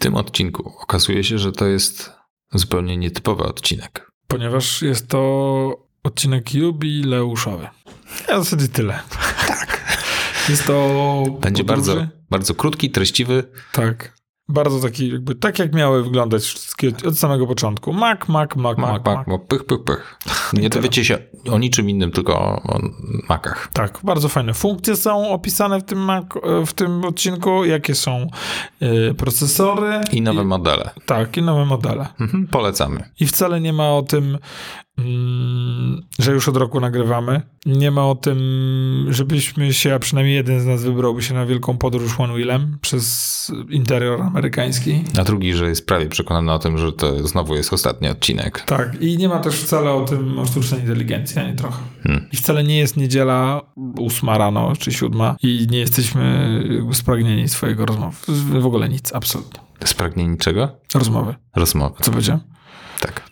tym odcinku okazuje się, że to jest zupełnie nietypowy odcinek. Ponieważ jest to odcinek jubileuszowy. Ja w zasadzie tyle. Tak. Jest to. Będzie podróży. bardzo, bardzo krótki, treściwy. Tak. Bardzo taki, jakby tak jak miały wyglądać wszystkie od samego początku. Mak, mak, mak, mak. Mak, mak, pych, pych, pych. Nie dowiecie się o niczym innym, tylko o, o makach. Tak, bardzo fajne funkcje są opisane w tym, Mac, w tym odcinku, jakie są y, procesory. I nowe modele. Tak, i nowe modele. Mhm, polecamy. I wcale nie ma o tym, że już od roku nagrywamy. Nie ma o tym, żebyśmy się, a przynajmniej jeden z nas wybrałby się na wielką podróż One Wheelem przez interior amerykański. A drugi, że jest prawie przekonany o tym, że to znowu jest ostatni odcinek. Tak, i nie ma też wcale o tym o sztucznej inteligencji, ani trochę. Hmm. I wcale nie jest niedziela ósma rano czy siódma i nie jesteśmy spragnieni swojego rozmowy. W ogóle nic, absolutnie. Spragnienie czego? Rozmowy. Rozmowy. Co powiedziałem? Tak.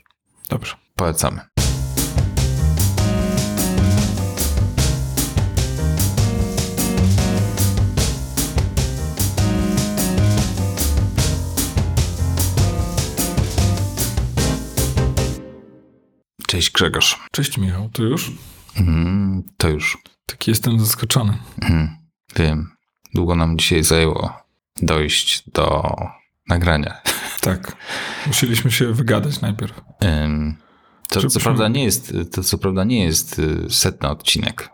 Dobrze. Polecamy. Cześć Grzegorz. Cześć Michał, to już? Mm, to już. Taki jestem zaskoczony. Mm, wiem. Długo nam dzisiaj zajęło dojść do nagrania. Tak. Musieliśmy się wygadać najpierw. Ym, to, co prawda nie jest, to co prawda nie jest y, setny odcinek,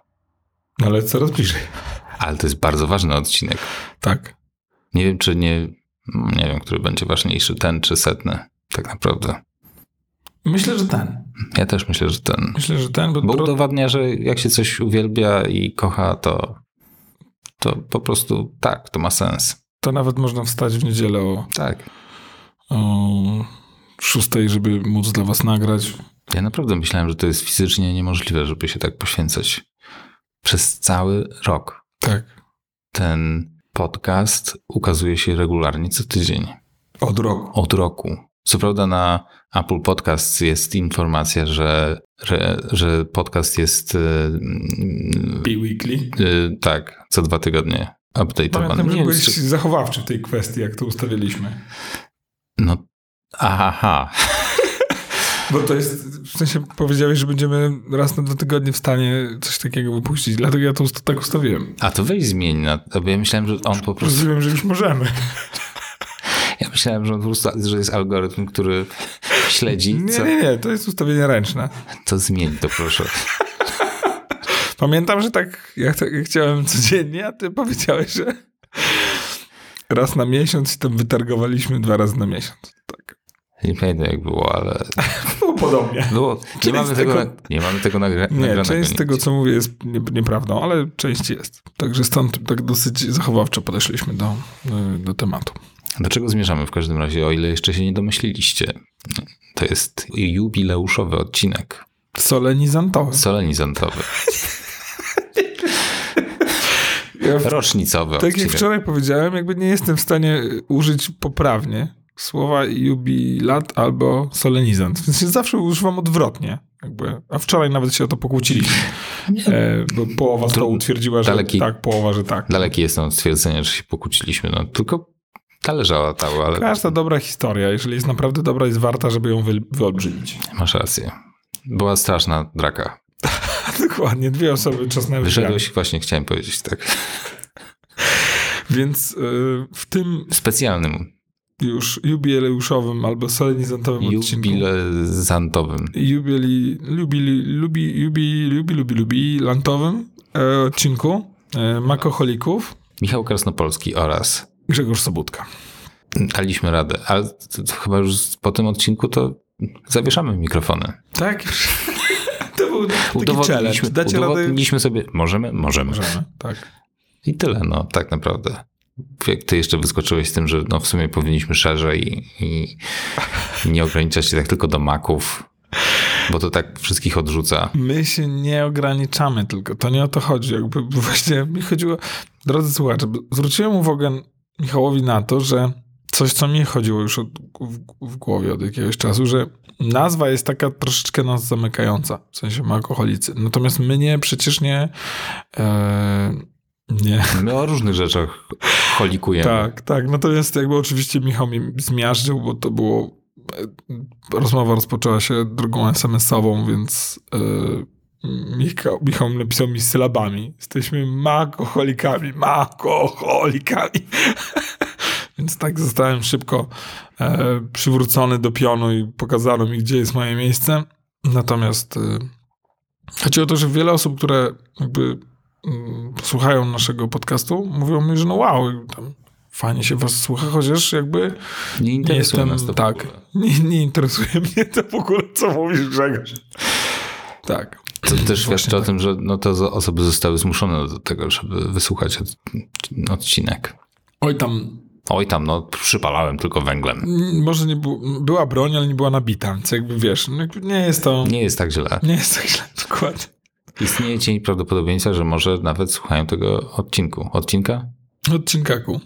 Ale coraz bliżej. ale to jest bardzo ważny odcinek. Tak. Nie wiem, czy nie, nie wiem, który będzie ważniejszy, ten czy setny, tak naprawdę. Myślę, że ten. Ja też myślę, że ten. Myślę, że ten, bo, Bo udowadnia, że jak się coś uwielbia i kocha, to, to po prostu tak, to ma sens. to nawet można wstać w niedzielę o, Tak. o szóstej, żeby móc dla was nagrać. Ja naprawdę myślałem, że to jest fizycznie niemożliwe, żeby się tak poświęcać przez cały rok. Tak. Ten podcast ukazuje się regularnie co tydzień. Od roku. Od roku. Co prawda na Apple Podcasts jest informacja, że, że, że podcast jest y, Bi-weekly. y, tak, co dwa tygodnie update'owany. Pamiętam, że byłeś czy- zachowawczy w tej kwestii, jak to ustawiliśmy. No, aha, Bo to jest, w sensie powiedziałeś, że będziemy raz na dwa tygodnie w stanie coś takiego wypuścić, dlatego ja to tak ustawiłem. a to weź zmień na, bo ja myślałem, że on po prostu, Rozumiem, że już możemy. Ja myślałem, że on po prostu, że jest algorytm, który śledzi, Nie, co, nie, nie, to jest ustawienie ręczne. to zmień to proszę. Pamiętam, że tak ja, tak, chciałem codziennie, a ty powiedziałeś, że raz na miesiąc i tam wytargowaliśmy dwa razy na miesiąc. Tak. Nie pamiętam jak było, ale Było podobnie. było, nie, Część mamy tego, tego- na, nie mamy tego nagra, Nie, nagranego część z tego, co mówię, jest nie, nieprawdą, ale część jest. Także stąd tak dosyć zachowawczo podeszliśmy do, do tematu. Do czego zmierzamy w każdym razie, o ile jeszcze się nie domyśliliście? To jest jubileuszowy odcinek, Solenizantowy. solenizantowy, Ja w, rocznicowy tak jak odcinek. wczoraj powiedziałem, jakby nie jestem w stanie użyć poprawnie słowa jubilat albo solenizant. W sensie zawsze używam odwrotnie. Jakby, a wczoraj nawet się o to pokłóciliśmy. E, bo połowa stołu twierdziła, że daleki- tak, połowa, że tak. Daleki jestem od stwierdzenia, że się pokłóciliśmy, no tylko talerza latały, ale Każda dobra historia, jeżeli jest naprawdę dobra, jest warta, żeby ją wy, wyolbrzymić. masz rację. Była straszna draka. Dokładnie, dwie osoby czasnęły Wyszedłeś, właśnie chciałem powiedzieć tak, Więc y, w tym specjalnym, już jubileuszowym albo solenizantowym odcinku jubilezantowym. jubili, lubi, lubi, lubi, lubi, lubi, lubi lantowym e, odcinku e, Makoholików Michał Krasnopolski oraz Grzegorz Sobutka. daliśmy radę, ale to, to chyba już po tym odcinku to zawieszamy mikrofony. Tak, to był taki. Udowodniliśmy, Dacie radę? udowodniliśmy sobie, możemy, możemy. Możemy, tak. I tyle, no tak naprawdę. Jak ty jeszcze wyskoczyłeś z tym, że no w sumie powinniśmy szerzej i, i nie ograniczać się tak tylko do maków, bo to tak wszystkich odrzuca. My się nie ograniczamy tylko, to nie o to chodzi. Jakby właśnie mi chodziło, drodzy słuchacze, zwróciłem uwagę Michałowi na to, że coś, co mi chodziło już od, w, w głowie od jakiegoś czasu, że nazwa jest taka troszeczkę nas zamykająca, w sensie my alkoholicy. Natomiast my nie, przecież nie, e, Nie. My o różnych rzeczach cholikujemy. Tak, tak. Natomiast jakby oczywiście Michał mi zmiażdżył, bo to było... e, Rozmowa rozpoczęła się drogą SMS-ową, więc e, Michał, Michał napisał mi sylabami. Jesteśmy makoholikami, makoholikami. więc tak zostałem szybko e, przywrócony do pionu i pokazano mi, gdzie jest moje miejsce. Natomiast e, chodzi o to, że wiele osób, które jakby mm, słuchają naszego podcastu, mówią mi, że no wow, tam fajnie się was słucha, chociaż jakby Nie nie interesuje jestem, nas to tak, nie, nie interesuje mnie to w ogóle, co mówisz Grzegorz. Tak. To też świadczy o tym, że no za- osoby zostały zmuszone do tego, żeby wysłuchać od, odcinek. Oj tam, Oj tam, no przypalałem tylko węglem. mm, może nie było, była broń, ale nie była nabita, więc jakby wiesz, no nie jest to, Nie jest tak źle. nie jest tak źle, dokładnie. Istnieje cień prawdopodobieństwa, że może nawet słuchają tego odcinku. Odcinka? Odcinkaku.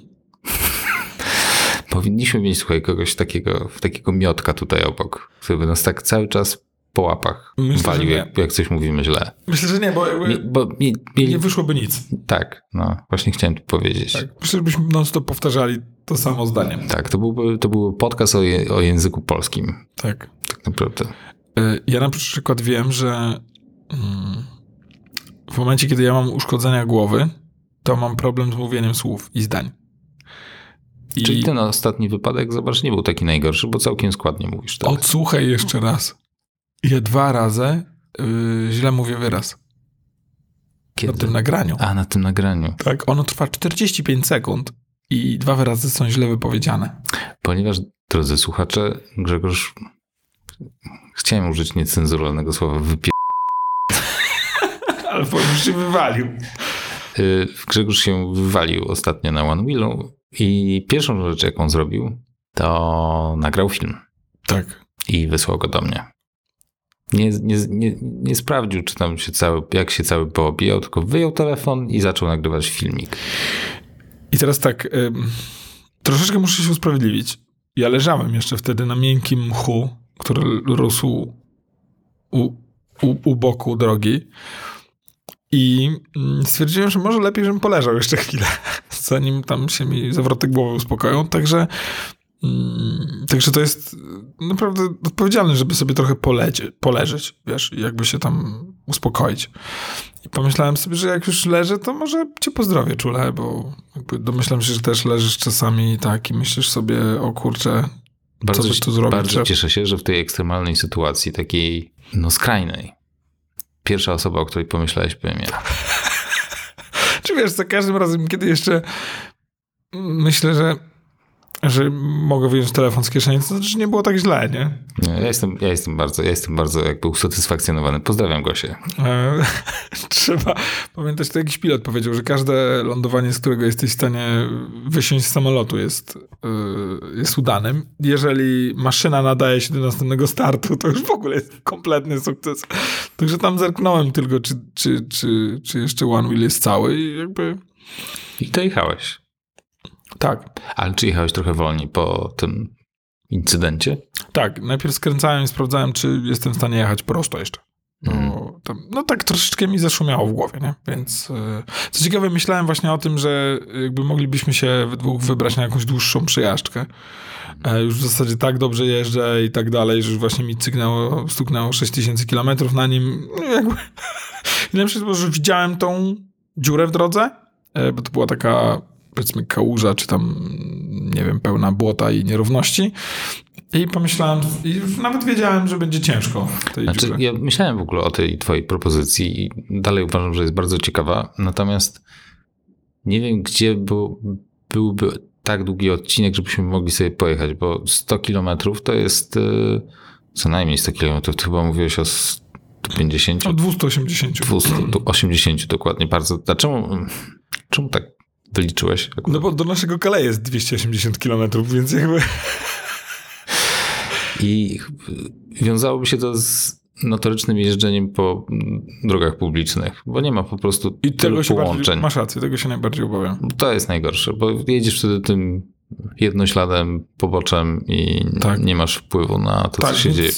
Powinniśmy mieć, słuchaj, kogoś takiego, takiego miotka tutaj obok, który by nas tak cały czas po łapach Myślę, walił, jak, jak coś mówimy źle. Myślę, że nie, bo jakby Mi, bo mi, mieli, nie wyszłoby nic. tak, no, właśnie chciałem tu powiedzieć. Tak, Tak. Myślę, żebyśmy non-stop powtarzali to samo zdanie. to, byłby, to był podcast o, je, o języku polskim, Tak. tak naprawdę. Y, Ja na przykład wiem, że mm, w momencie, kiedy ja mam uszkodzenia głowy, to mam problem z mówieniem słów i zdań. I Czyli ten ostatni wypadek, zobacz, nie był taki najgorszy, bo całkiem składnie mówisz teraz. odsłuchaj jeszcze raz. Ja dwa razy y, źle mówię wyraz Kiedy? na tym nagraniu. A, na tym nagraniu. Tak, ono trwa 45 sekund i dwa wyrazy są źle wypowiedziane. Ponieważ, drodzy słuchacze, Grzegorz, chciałem użyć niecenzuralnego słowa wypie... Ale powiem, się wywalił. Y, Grzegorz się wywalił ostatnio na One Wheelu i pierwszą rzecz, jaką zrobił, to nagrał film Tak. i wysłał go do mnie. Nie, nie, nie, nie sprawdził, czy tam się cały, jak się cały poobijał, tylko wyjął telefon i zaczął nagrywać filmik. I teraz tak, troszeczkę muszę się usprawiedliwić. Ja leżałem jeszcze wtedy na miękkim mchu, który rósł u, u, u boku drogi i mm, stwierdziłem, że może lepiej, żebym poleżał jeszcze chwilę, zanim tam się mi zawroty głowy uspokoją. Także, mm, także to jest naprawdę odpowiedzialne, żeby sobie trochę polecie, poleżeć, wiesz, jakby się tam uspokoić. I pomyślałem sobie, że jak już leżę, to może cię pozdrowię czule, bo jakby domyślam się, że też leżysz czasami tak i myślisz sobie, o kurczę, Bardzo, by tu zrobić, bardzo cieszę się, że w tej ekstremalnej sytuacji, takiej no skrajnej, pierwsza osoba, o której pomyślałeś, byłem ja. Czy wiesz, za każdym razem, kiedy jeszcze myślę, że, że mogę wyjąć telefon z kieszeni, to znaczy, że nie było tak źle, nie? Nie, Ja jestem, ja jestem bardzo, ja jestem bardzo jakby usatysfakcjonowany. Pozdrawiam Gosię. E, Trzeba pamiętać, to jakiś pilot powiedział, że każde lądowanie, z którego jesteś w stanie wysiąść z samolotu jest, e, jest udanym. Jeżeli maszyna nadaje się do następnego startu, to już w ogóle jest kompletny sukces. Także tam zerknąłem tylko, czy, czy, czy, czy jeszcze One Wheel jest cały i jakby I to jechałeś. Tak. Ale czy jechałeś trochę wolniej po tym incydencie? Tak, najpierw skręcałem i sprawdzałem, czy jestem w stanie jechać prosto jeszcze. No, Mhm. tam, no tak troszeczkę mi zaszumiało w głowie, nie? Więc e, co ciekawe, myślałem właśnie o tym, że jakby moglibyśmy się we dwóch wybrać na jakąś dłuższą przejażdżkę. E, już w zasadzie tak dobrze jeżdżę i tak dalej, że już właśnie mi cyknęło, stuknęło 6000 kilometrów na nim. No, jakby. I najlepsze było, że widziałem tą dziurę w drodze, e, bo to była taka powiedzmy kałuża, czy tam nie wiem, pełna błota i nierówności. I pomyślałem, i nawet wiedziałem, że będzie ciężko tej Znaczy, dziurze. ja myślałem w ogóle o tej twojej propozycji i dalej uważam, że jest bardzo ciekawa. Natomiast nie wiem, gdzie był, byłby tak długi odcinek, żebyśmy mogli sobie pojechać, bo 100 kilometrów to jest y, co najmniej 100 kilometrów. Ty chyba mówiłeś o 150, O 280. 280 dokładnie. Bardzo. A czemu, czemu tak wyliczyłeś? No bo do naszego Calais jest 280 km, więc jakby... I wiązałoby się to z notorycznym jeżdżeniem po drogach publicznych, bo nie ma po prostu I tylu tego się bardziej, połączeń. masz rację, tego się najbardziej obawiam. To jest najgorsze, bo jedziesz wtedy tym jednośladem, poboczem i Tak. nie masz wpływu na to, tak, co się dzieje. y,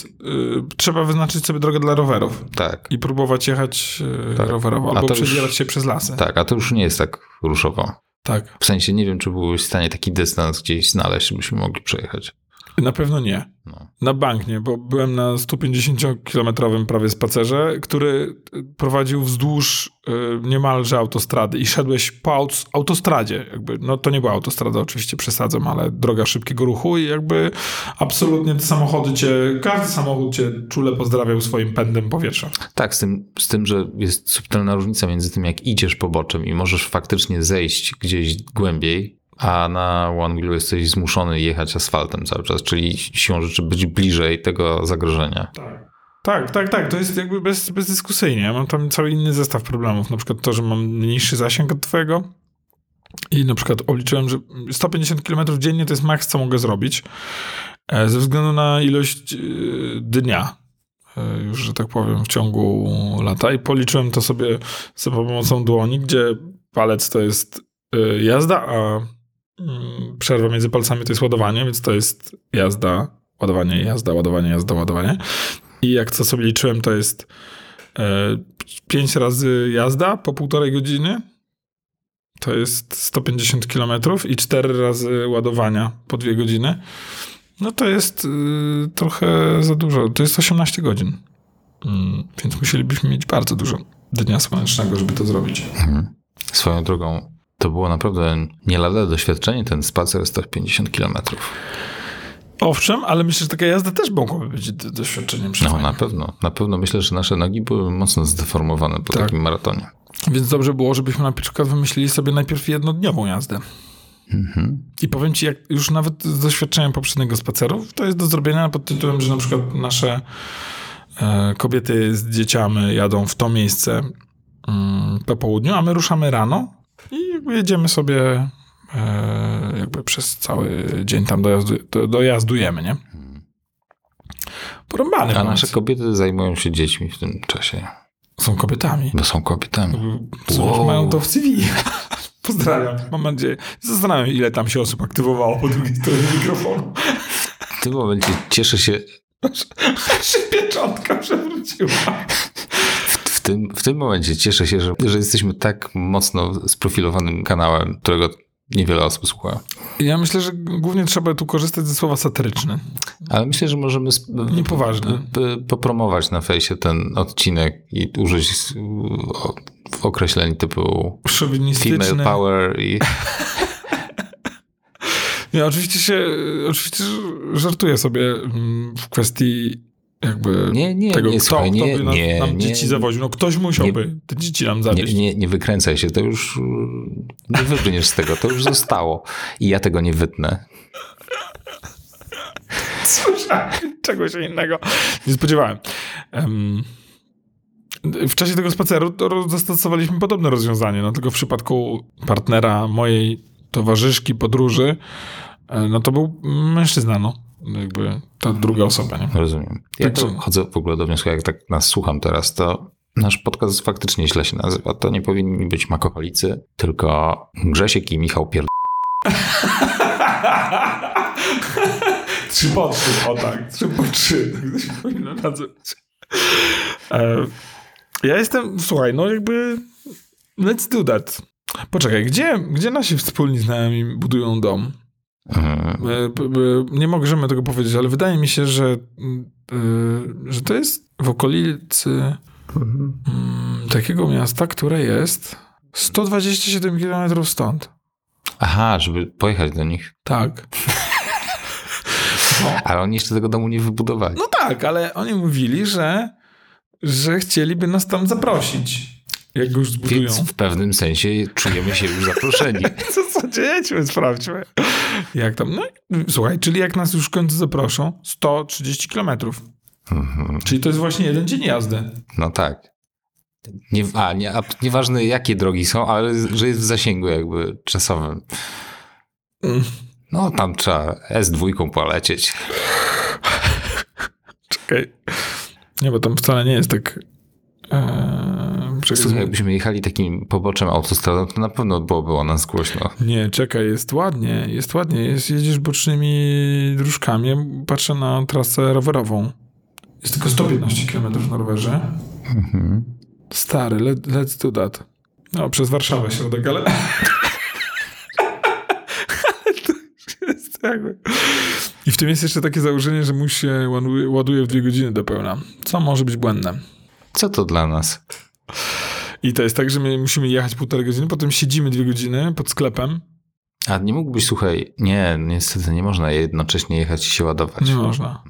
trzeba wyznaczyć sobie drogę dla rowerów Tak, i próbować jechać y, Tak. rowerowo A albo przedzierać się przez lasy. tak, a to już nie jest tak ruszowo. tak. W sensie nie wiem, czy byłeś w stanie taki dystans gdzieś znaleźć, żebyśmy mogli przejechać. Na pewno nie. No. Na bank nie, bo byłem na 150-kilometrowym prawie spacerze, który prowadził wzdłuż y, niemalże autostrady i szedłeś po aut- autostradzie. Jakby, no to nie była autostrada, oczywiście przesadzam, ale droga szybkiego ruchu i jakby absolutnie te samochody cię, każdy samochód cię czule pozdrawiał swoim pędem powietrza. Tak, z tym, z tym, że jest subtelna różnica między tym, jak idziesz poboczem i możesz faktycznie zejść gdzieś głębiej, a na One Wheelu jesteś zmuszony jechać asfaltem cały czas, czyli siłą rzeczy być bliżej tego zagrożenia. Tak, tak, tak. To jest jakby bez, bezdyskusyjnie. Ja mam tam cały inny zestaw problemów. Na przykład to, że mam mniejszy zasięg od twojego. I na przykład obliczyłem, że 150 km dziennie to jest maks, co mogę zrobić. e, Ze względu na ilość e, dnia. e, Już, że tak powiem, w ciągu lata. I policzyłem to sobie za pomocą dłoni, gdzie palec to jest jazda, a przerwa między palcami to jest ładowanie, więc to jest jazda, ładowanie, jazda, ładowanie, jazda, ładowanie. I jak co sobie liczyłem, to jest e, 5 razy jazda po półtorej godziny. To jest 150 km i 4 razy ładowania po 2 godziny. No to jest y, trochę za dużo. To jest 18 godzin. Mm, więc musielibyśmy mieć bardzo dużo dnia słonecznego, żeby to zrobić. Mhm. Swoją drogą, to było naprawdę nie lada doświadczenie, ten spacer 150 km. Owszem, ale myślę, że taka jazda też mogłaby być do- doświadczeniem No na pewno, na pewno myślę, że nasze nogi były mocno zdeformowane po Tak. takim maratonie. Więc dobrze było, żebyśmy na przykład wymyślili sobie najpierw jednodniową jazdę. Mhm. I powiem ci, jak już nawet z doświadczeniem poprzedniego spaceru, to jest do zrobienia pod tytułem, że na przykład nasze e, kobiety z dzieciami jadą w to miejsce mm, po południu, a my ruszamy rano i jakby jedziemy sobie e, jakby przez cały dzień tam dojazdu, do, dojazdujemy, nie? Porąbany A nasze kobiety zajmują się dziećmi w tym czasie, Są kobietami. bo są kobietami. Wow. mają to w CV. Pozdrawiam. Mam nadzieję. Zastanawiam się, ile tam się osób aktywowało po drugiej stronie mikrofonu. W tym momencie cieszę się, się pieczątka przewróciła. W tym, w tym momencie cieszę się, że, że jesteśmy tak mocno sprofilowanym kanałem, którego niewiele osób słucha. Ja myślę, że głównie trzeba tu korzystać ze słowa satyryczne. Ale myślę, że możemy Niepoważne. popromować na fejsie ten odcinek i użyć w określeń typu female power i Ja oczywiście się, oczywiście żartuję sobie mm, w kwestii jakby Nie, nie, tego, nie, kto, słuchaj, kto nie, by nas, nie, nam nie. dzieci zawoził. No ktoś musiałby te dzieci nam nie, zawieźć. nie, nie wykręcaj się, to już nie wybrniesz z tego, to już zostało i ja tego nie wytnę. Słyszałem czegoś innego. Nie spodziewałem. Em, w czasie tego spaceru zastosowaliśmy podobne rozwiązanie, no tylko w przypadku partnera mojej towarzyszki podróży, e, no to był mężczyzna, no. Jakby ta druga osoba, nie? Rozumiem. Ja to Także- chodzę w ogóle do wniosku, jak tak nas słucham teraz, to nasz podcast faktycznie źle się nazywa. To nie powinni być makoholicy, tylko Grzesiek i Michał Pierd... Trzy po trzy, o tak, trzy po trzy. Tak to się powinno nazywać. E, ja jestem, słuchaj, no jakby let's do that. Poczekaj, gdzie, gdzie nasi wspólni znajomi budują dom? Mhm. E, b- Nie możemy tego powiedzieć, ale wydaje mi się, że, y, że to jest w okolicy mm, takiego miasta, które jest 127 km stąd. Aha, żeby pojechać do nich. Tak. Ale oni jeszcze tego domu nie wybudowali. No tak, ale oni mówili, że, że chcieliby nas tam zaprosić, jak go już zbudują. Więc w pewnym sensie czujemy się już zaproszeni. Co, co jedźmy, sprawdźmy. Jak tam? No i słuchaj, czyli jak nas już w końcu zaproszą, 130 kilometrów. Mhm. Czyli to jest właśnie jeden dzień jazdy. No tak. Nie, a, nie, a nieważne jakie drogi są, ale że jest w zasięgu jakby czasowym. No tam trzeba S2 polecieć. Czekaj. Nie, bo tam wcale nie jest tak E, Słuchaj, jakbyśmy jechali takim poboczem autostradą, to na pewno byłoby o nas głośno. Nie, czekaj, jest ładnie, jest ładnie. Jest, jedziesz bocznymi dróżkami. Patrzę na trasę rowerową. Jest tylko 115 km na rowerze. Mhm. Stary, let, let's do that. No, przez Warszawę środek, ale... jakby... I w tym jest jeszcze takie założenie, że mu się ładuje w dwie godziny do pełna. Co może być błędne. Co to dla nas? I to jest tak, że my musimy jechać półtorej godziny, potem siedzimy dwie godziny pod sklepem. A nie mógłbyś, słuchaj, nie, niestety nie można jednocześnie jechać i się ładować. Nie można.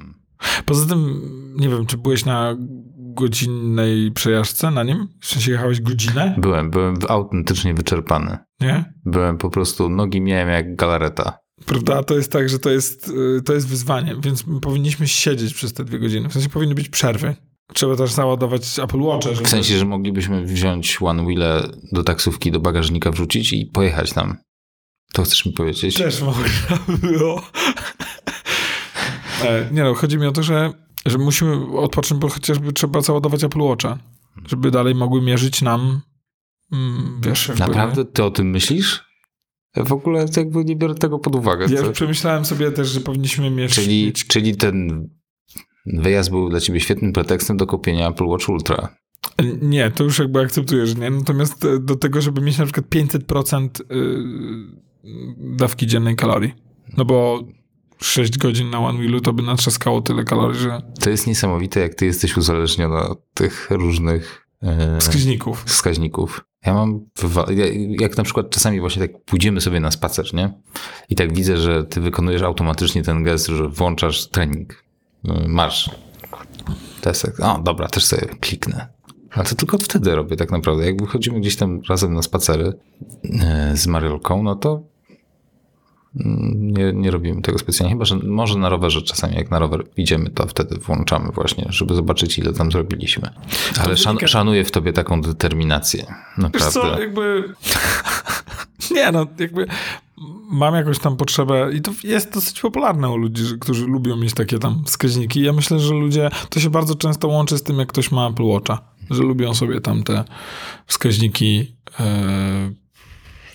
Poza tym, nie wiem, czy byłeś na godzinnej przejażdżce na nim? W sensie jechałeś godzinę? Byłem, byłem autentycznie wyczerpany. Nie? Byłem po prostu, nogi miałem jak galareta. Prawda? To jest tak, że to jest, y, to jest wyzwanie, więc my powinniśmy siedzieć przez te dwie godziny. W sensie powinny być przerwy. Trzeba też załadować Apple Watcha, żeby... W sensie, że moglibyśmy wziąć one wheel do taksówki, do bagażnika wrzucić i pojechać tam. To chcesz mi powiedzieć? Też można było. E, Nie no, chodzi mi o to, że, że musimy odpocząć, bo chociażby trzeba załadować Apple Watcha, żeby dalej mogły mierzyć nam, mm, wiesz... jakby- Naprawdę ty o tym myślisz? Ja w ogóle jakby nie biorę tego pod uwagę. Ja co- przemyślałem sobie też, że powinniśmy mieć... Czyli, mieć czyli ten wyjazd był dla ciebie świetnym pretekstem do kupienia Apple Watch Ultra. Nie, to już jakby akceptujesz, nie? Natomiast e, do tego, żeby mieć na przykład 500% y, dawki dziennej kalorii. No bo 6 godzin na One Wheelu to by natrzaskało tyle kalorii, że To jest niesamowite, jak ty jesteś uzależniona od tych różnych e, wskaźników. wskaźników. Ja mam, jak na przykład czasami właśnie tak pójdziemy sobie na spacer, nie? I tak widzę, że ty wykonujesz automatycznie ten gest, że włączasz trening, jest tak, o dobra, też sobie kliknę. Ale to tylko wtedy robię tak naprawdę. Jak wychodzimy gdzieś tam razem na spacery e, z Mariolką, no to mm, nie, nie robimy tego specjalnie. Chyba, że może na rowerze czasami, jak na rower idziemy, to wtedy włączamy właśnie, żeby zobaczyć, ile tam zrobiliśmy. Ale szan, szanuję w tobie taką determinację. Wiesz Naprawdę. co, jakby... Nie no, jakby mam jakąś tam potrzebę i to jest dosyć popularne u ludzi, którzy lubią mieć takie tam wskaźniki. Ja myślę, że ludzie, to się bardzo często łączy z tym, jak ktoś ma Apple Watcha, że lubią sobie tam te wskaźniki e,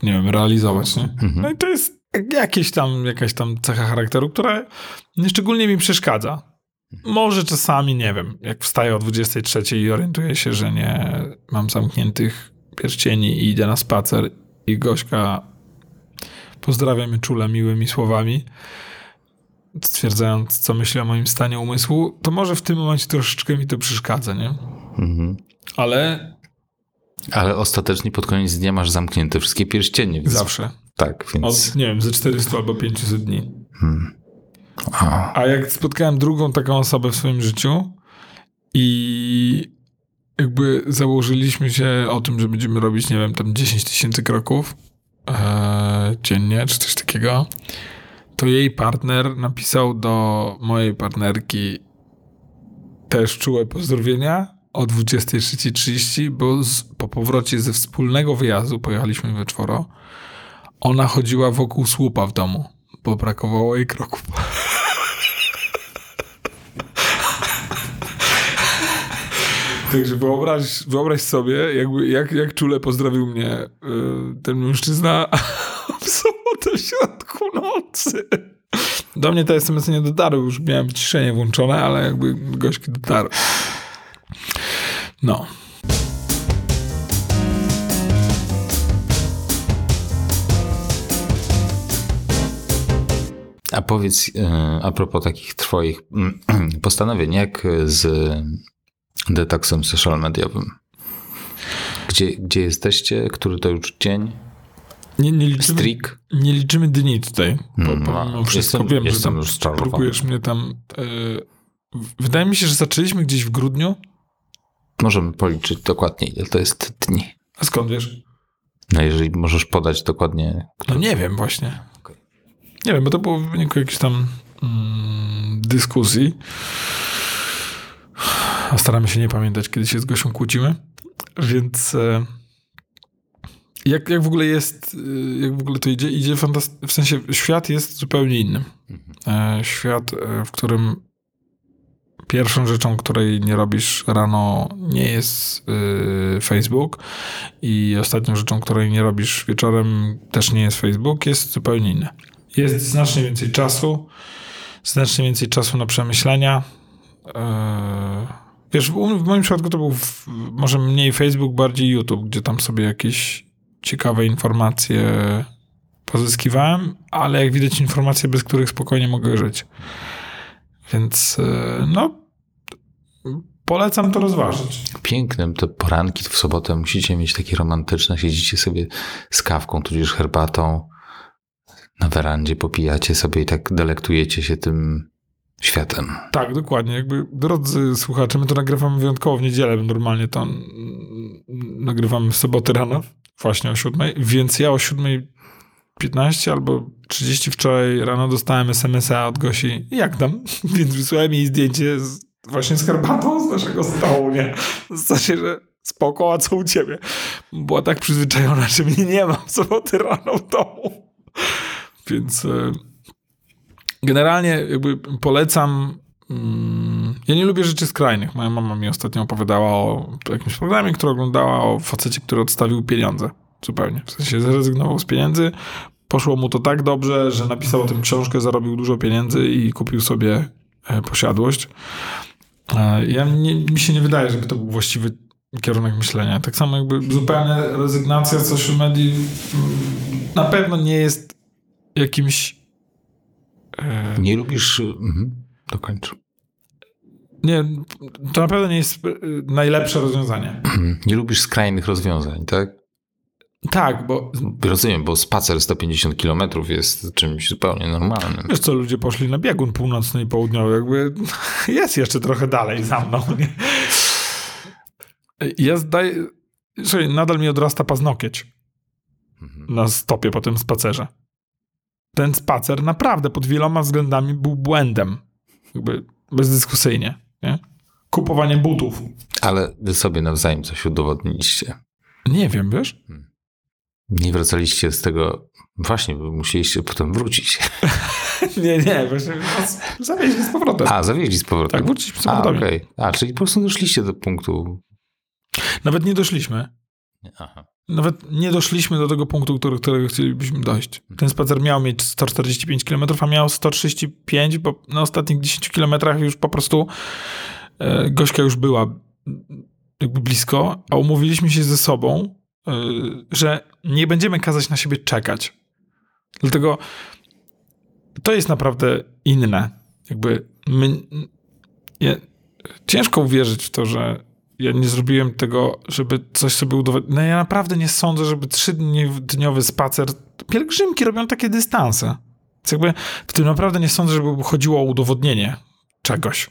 nie wiem, realizować, nie? No i to jest jakieś tam, jakaś tam cecha charakteru, która nieszczególnie mi przeszkadza. Może czasami, nie wiem, jak wstaję o 23 i orientuję się, że nie mam zamkniętych pierścieni i idę na spacer i Gośka pozdrawia mnie czule miłymi słowami, stwierdzając, co myśli o moim stanie umysłu, to może w tym momencie troszeczkę mi to przeszkadza, nie? Mhm. Ale Ale ostatecznie pod koniec dnia masz zamknięte wszystkie pierścienie. Więc... zawsze. Tak, więc... Od, nie wiem, ze 400 albo 500 dni. A, A jak spotkałem drugą taką osobę w swoim życiu i jakby założyliśmy się o tym, że będziemy robić, nie wiem, tam 10 tysięcy kroków e, dziennie, czy coś takiego, to jej partner napisał do mojej partnerki też czułe pozdrowienia o 23.30, bo z, po powrocie ze wspólnego wyjazdu, pojechaliśmy we czworo, ona chodziła wokół słupa w domu, bo brakowało jej kroków. Także wyobraź, wyobraź sobie, jakby, jak, jak czule pozdrowił mnie y, ten mężczyzna w sobotę w środku nocy. Do mnie te SMS nie dotarły, już miałem wyciszenie włączone, ale jakby gośki dotarły. No. a powiedz, e, a propos takich twoich mm, postanowień, jak z detoksem social mediowym? Gdzie, gdzie jesteście? Który to już dzień? Nie, nie, liczymy, Strik? nie liczymy dni tutaj. Bo, pomimo a, wszystko jestem- wiem, że jestem tam już czarowany. próbujesz mnie tam... y, wydaje mi się, że zaczęliśmy gdzieś w grudniu. Możemy policzyć dokładnie, ile to jest dni. A skąd wiesz? No jeżeli możesz podać dokładnie. No nie wiem właśnie. Okej. Nie wiem, bo to było w wyniku jakiejś tam mm, dyskusji. A staramy się nie pamiętać, kiedy się z Gosią kłócimy. Więc e, jak, jak w ogóle jest, e, jak w ogóle to idzie? Idzie fantast- w sensie świat jest zupełnie inny. E, świat, w którym pierwszą rzeczą, której nie robisz rano, nie jest yy, Facebook. I ostatnią rzeczą, której nie robisz wieczorem, też nie jest Facebook, jest zupełnie inne. Jest znacznie więcej czasu, znacznie więcej czasu na przemyślenia. Yy, wiesz, w, moim przypadku to był w, może mniej Facebook, bardziej YouTube, gdzie tam sobie jakieś ciekawe informacje pozyskiwałem, ale jak widać informacje, bez których spokojnie mogę żyć. Więc e, no, polecam to rozważyć. Pięknym te poranki w sobotę musicie mieć takie romantyczne. Siedzicie sobie z kawką, tudzież herbatą na werandzie, popijacie sobie i tak delektujecie się tym światem. Tak, dokładnie. Jakby, drodzy słuchacze, my to nagrywamy wyjątkowo w niedzielę, normalnie to nagrywamy w soboty rano, właśnie o siódmej, więc ja o siódmej 15 albo 30 wczoraj rano dostałem SMS-a od Gosi, jak tam? Więc wysłałem jej zdjęcie z, właśnie z herbatą z naszego stołu, nie? W sensie, że spoko, a co u ciebie? Była tak przyzwyczajona, że mnie nie ma w soboty rano w domu. Więc e, generalnie jakby polecam mm, ja nie lubię rzeczy skrajnych. Moja mama mi ostatnio opowiadała o jakimś programie, który oglądała o facecie, który odstawił pieniądze zupełnie. W sensie zrezygnował z pieniędzy, poszło mu to tak dobrze, że napisał o tym książkę, zarobił dużo pieniędzy i kupił sobie e, posiadłość. E, ja nie, mi się nie wydaje, żeby to był właściwy kierunek myślenia. Tak samo jakby zupełna rezygnacja z social media na pewno nie jest jakimś... E... Nie lubisz... Mhm. Dokończ. Nie, to na pewno nie jest najlepsze rozwiązanie. Nie lubisz skrajnych rozwiązań, tak? Tak, bo... Rozumiem, bo spacer 150 km jest czymś zupełnie normalnym. Wiesz co, ludzie poszli na biegun północny i południowy, jakby jest jeszcze trochę dalej za mną. Nie? Ja zdaję... Słuchaj, nadal mi odrasta paznokieć mhm. na stopie po tym spacerze. Ten spacer naprawdę pod wieloma względami był błędem. Jakby bezdyskusyjnie. Nie? Kupowanie butów. Ale wy sobie nawzajem coś udowodniliście. Nie wiem, wiesz? Hmm. Nie wracaliście z tego. Właśnie, bo musieliście potem wrócić. nie, nie, właśnie zawieźli z powrotem. A, zawieźli z powrotem. Tak, wróciliśmy z powrotem. A, okay. A, czyli po prostu doszliście do punktu. Nawet nie doszliśmy. Aha. Nawet nie doszliśmy do tego punktu, do którego chcielibyśmy dojść. Ten spacer miał mieć 145 km, a miał 135, bo na ostatnich 10 km już po prostu e, Gośka już była jakby blisko, a umówiliśmy się ze sobą, Y, że nie będziemy kazać na siebie czekać. Dlatego to jest naprawdę inne. Jakby my, ja, ciężko uwierzyć w to, że ja nie zrobiłem tego, żeby coś sobie udowodnić. No ja naprawdę nie sądzę, żeby trzydniowy spacer. Pielgrzymki robią takie dystanse. Więc jakby w tym naprawdę nie sądzę, żeby chodziło o udowodnienie czegoś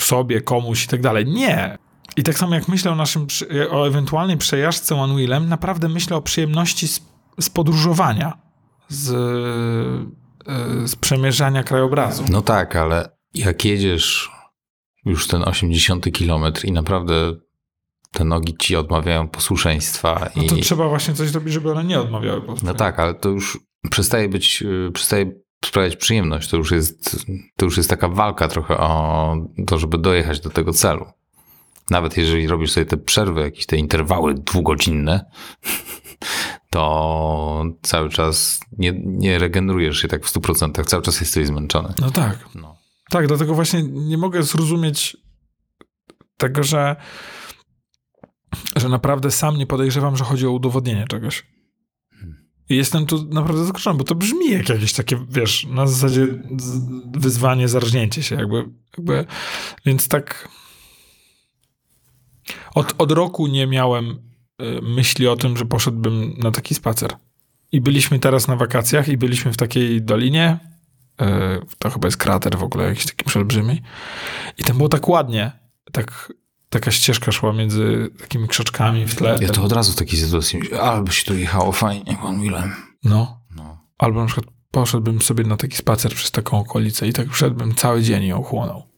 sobie, komuś i tak dalej. Nie. I tak samo jak myślę o naszym, o ewentualnej przejażdżce Wheelem, naprawdę myślę o przyjemności z, z podróżowania, z, e, z przemierzania krajobrazu. No tak, ale jak jedziesz już ten 80 kilometr i naprawdę te nogi ci odmawiają posłuszeństwa. No to i... trzeba właśnie coś zrobić, żeby one nie odmawiały posłuszeństwa. No tak, ale to już przestaje być, e, przestaje sprawiać przyjemność. To już jest, to już jest taka walka trochę o to, żeby dojechać do tego celu. Nawet jeżeli robisz sobie te przerwy, jakieś te interwały dwugodzinne, to cały czas nie, nie regenerujesz się tak w 100%, cały czas jesteś zmęczony. No tak. No. Tak, dlatego właśnie nie mogę zrozumieć tego, że, że naprawdę sam nie podejrzewam, że chodzi o udowodnienie czegoś. I jestem tu naprawdę zaskoczony, bo to brzmi jak jakieś takie, wiesz, na zasadzie wyzwanie, zarżnięcie się, jakby, jakby więc tak od, od roku nie miałem y, myśli o tym, że poszedłbym na taki spacer. I byliśmy teraz na wakacjach i byliśmy w takiej dolinie. Y, to chyba jest krater w ogóle jakiś taki przeolbrzymi. I tam było tak ładnie. Tak, taka ścieżka szła między takimi krzaczkami w tle. Ja to od razu w takiej sytuacji albo się tu jechało fajnie, pan Willem. No. no. Albo na przykład poszedłbym sobie na taki spacer przez taką okolicę i tak szedłbym cały dzień i ochłonął.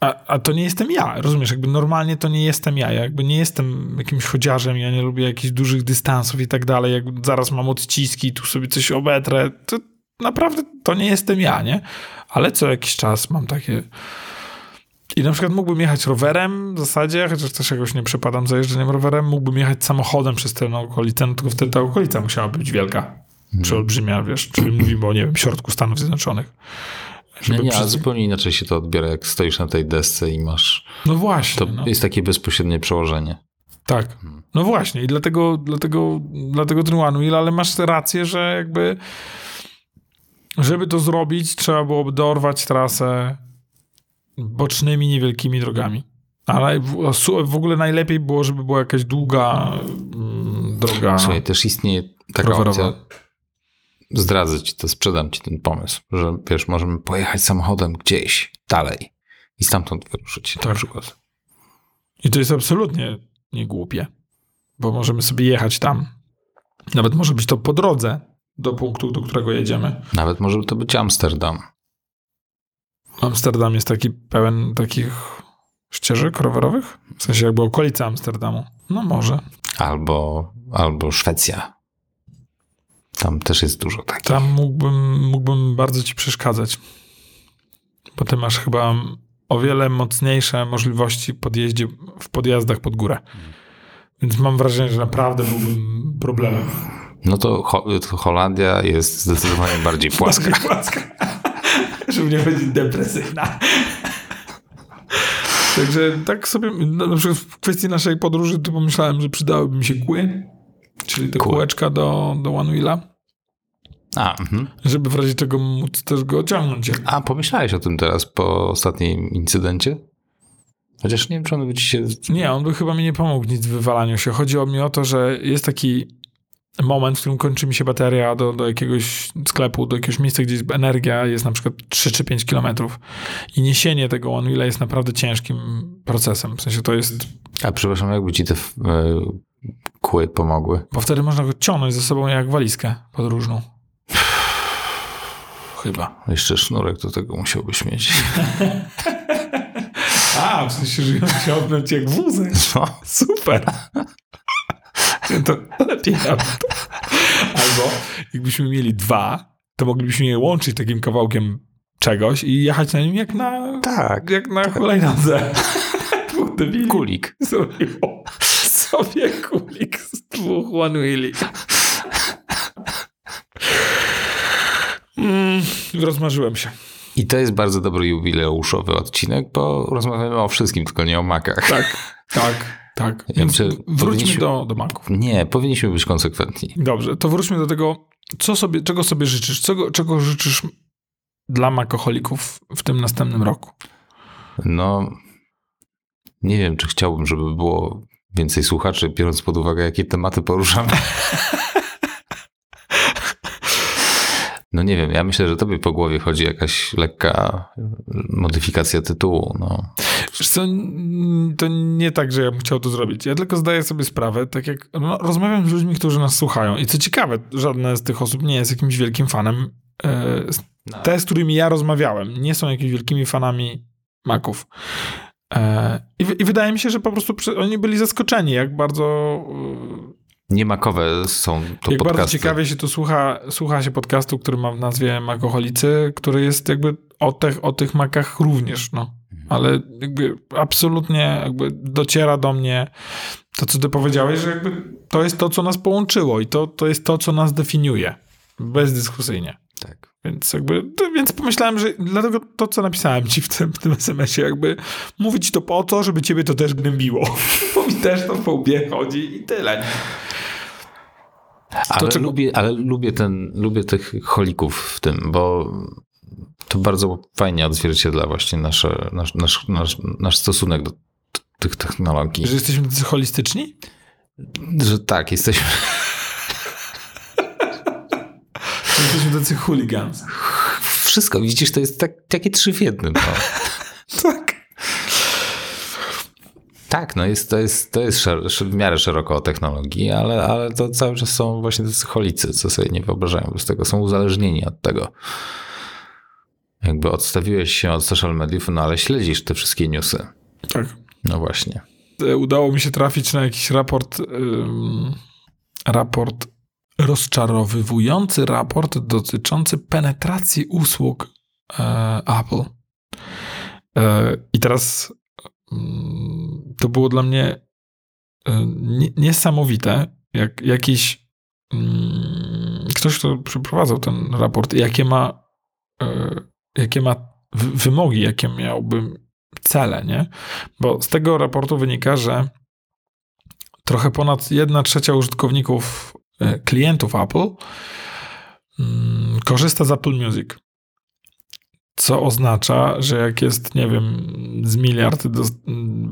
A, a to nie jestem ja, rozumiesz? Jakby normalnie to nie jestem ja. Ja jakby nie jestem jakimś chodziarzem, ja nie lubię jakichś dużych dystansów i tak dalej. Jak zaraz mam odciski, tu sobie coś obetrę. To naprawdę to nie jestem ja, nie? Ale co jakiś czas mam takie I na przykład mógłbym jechać rowerem w zasadzie, chociaż też jakoś nie przepadam za jeżdżeniem rowerem, mógłbym jechać samochodem przez tę okolicę, no tylko wtedy ta okolica musiała być wielka. Czy olbrzymia, wiesz, czyli mówimy o, nie wiem, środku Stanów Zjednoczonych. Nie, Żeby nie, przy- ale zupełnie inaczej się to odbiera, jak stoisz na tej desce i masz... No właśnie. To no. jest takie bezpośrednie przełożenie. Tak. No właśnie i dlatego, dlatego, dlatego Wheel, ale masz rację, że jakby żeby to zrobić, trzeba byłoby dorwać trasę bocznymi, niewielkimi drogami. Ale w, ogóle najlepiej było, żeby była jakaś długa mm, droga. Słuchaj, też istnieje taka Rowerowa. opcja, zdradzę ci to, sprzedam ci ten pomysł, że wiesz, możemy pojechać samochodem gdzieś dalej i stamtąd wyruszyć na Tak. przykład. I to jest absolutnie nie głupie, bo możemy sobie jechać tam. Nawet może być to po drodze do punktu, do którego jedziemy. Nawet może to być Amsterdam. Amsterdam jest taki pełen takich ścieżek rowerowych? W sensie jakby okolica Amsterdamu. No może. Albo, albo Szwecja. Tam też jest dużo takich. Tam mógłbym, mógłbym bardzo ci przeszkadzać. Bo ty masz chyba o wiele mocniejsze możliwości podjeździe, w podjazdach pod górę. Więc mam wrażenie, że naprawdę byłbym problemem. No to, Ho- to Holandia jest zdecydowanie bardziej płaska. Płaska. Żeby nie będzie depresyjna. Także tak sobie, no, na przykład w kwestii naszej podróży, to pomyślałem, że przydałyby mi się kły, czyli te Kły. kółeczka do, do One Wheela, A, mhm. żeby w razie czego móc też go ciągnąć. A pomyślałeś o tym teraz po ostatnim incydencie? Chociaż nie wiem, czy on by ci się... Nie, on by chyba mi nie pomógł nic w wywalaniu się. Chodzi o mnie o to, że jest taki moment, w którym kończy mi się bateria do, do jakiegoś sklepu, do jakiegoś miejsca, gdzie energia jest na przykład 3 czy 5 kilometrów i niesienie tego One Wheela jest naprawdę ciężkim procesem. W sensie to jest, A przepraszam, jakby ci te e, kły pomogły? bo wtedy można go ciągnąć ze sobą jak walizkę podróżną. Chyba. Jeszcze sznurek do tego musiałbyś mieć. A, w sensie, że ją ciągnąć jak wózek. No. Super. To lepiej nawet. Albo jakbyśmy mieli dwa, to moglibyśmy je łączyć takim kawałkiem czegoś i jechać na nim jak na, Tak. jak na hulajnodze. Debili Kulik. zrobiło sobie kulik z dwóch one wheeli. Mm, rozmarzyłem się. I to jest bardzo dobry jubileuszowy odcinek, bo rozmawiamy o wszystkim, tylko nie o makach. Tak, tak, tak. Więc wróćmy do, do maków. Nie, powinniśmy być konsekwentni. Dobrze, to wróćmy do tego, co sobie, czego sobie życzysz, czego, czego życzysz dla makoholików w tym następnym roku. No, nie wiem, czy chciałbym, żeby było więcej słuchaczy, biorąc pod uwagę, jakie tematy poruszamy. No nie wiem, ja myślę, że tobie po głowie chodzi jakaś lekka modyfikacja tytułu. No. Wiesz co, to nie tak, że ja bym chciał to zrobić. Ja tylko zdaję sobie sprawę, tak jak no, rozmawiam z ludźmi, którzy nas słuchają i co ciekawe, żadne z tych osób nie jest jakimś wielkim fanem. E, Te, z którymi ja rozmawiałem, nie są jakimiś wielkimi fanami maków. E, I, I wydaje mi się, że po prostu oni byli zaskoczeni, jak bardzo Niemakowe są to Jak podcasty. bardzo ciekawie się to słucha, słucha się podcastu, który ma w nazwie Makoholicy, który jest jakby o tych, o tych makach również, no. Ale jakby absolutnie jakby dociera do mnie to, co ty powiedziałeś, że jakby to jest to, co nas połączyło i to, to jest to, co nas definiuje. Bezdyskusyjnie. Tak. Więc jakby, więc pomyślałem, że dlatego to, co napisałem ci w tym, w tym SMS-ie, jakby mówić to po to, żeby ciebie to też gnębiło. Bo mi też to po łbie chodzi i tyle. Ale, czego- lubię, ale lubię, ten, lubię tych holików w tym, bo to bardzo fajnie odzwierciedla właśnie nasze, nasz, nasz, nasz, nasz stosunek do tych technologii. Że jesteśmy holistyczni? Że tak, jesteśmy jesteśmy tacy hooligans. wszystko, widzisz, to jest tak, takie trzy w jednym. No. Tak. Tak, no jest, to jest, to jest szer, w miarę szeroko o technologii, ale, ale to cały czas są właśnie tacy holicy, co sobie nie wyobrażają. Bez tego są uzależnieni od tego. Jakby odstawiłeś się od social mediów, no ale śledzisz te wszystkie newsy. Tak. No właśnie. E, Udało mi się trafić na jakiś raport, ym, raport rozczarowywujący raport dotyczący penetracji usług e, Apple. E, I teraz mm, to było dla mnie e, niesamowite, jak jakiś mm, ktoś, kto przeprowadzał ten raport, jakie ma, e, jakie ma wymogi, jakie miałbym cele, nie? Bo z tego raportu wynika, że trochę ponad 1 trzecia użytkowników, klientów Apple mm, korzysta z Apple Music. Co oznacza, że jak jest, nie wiem, z miliard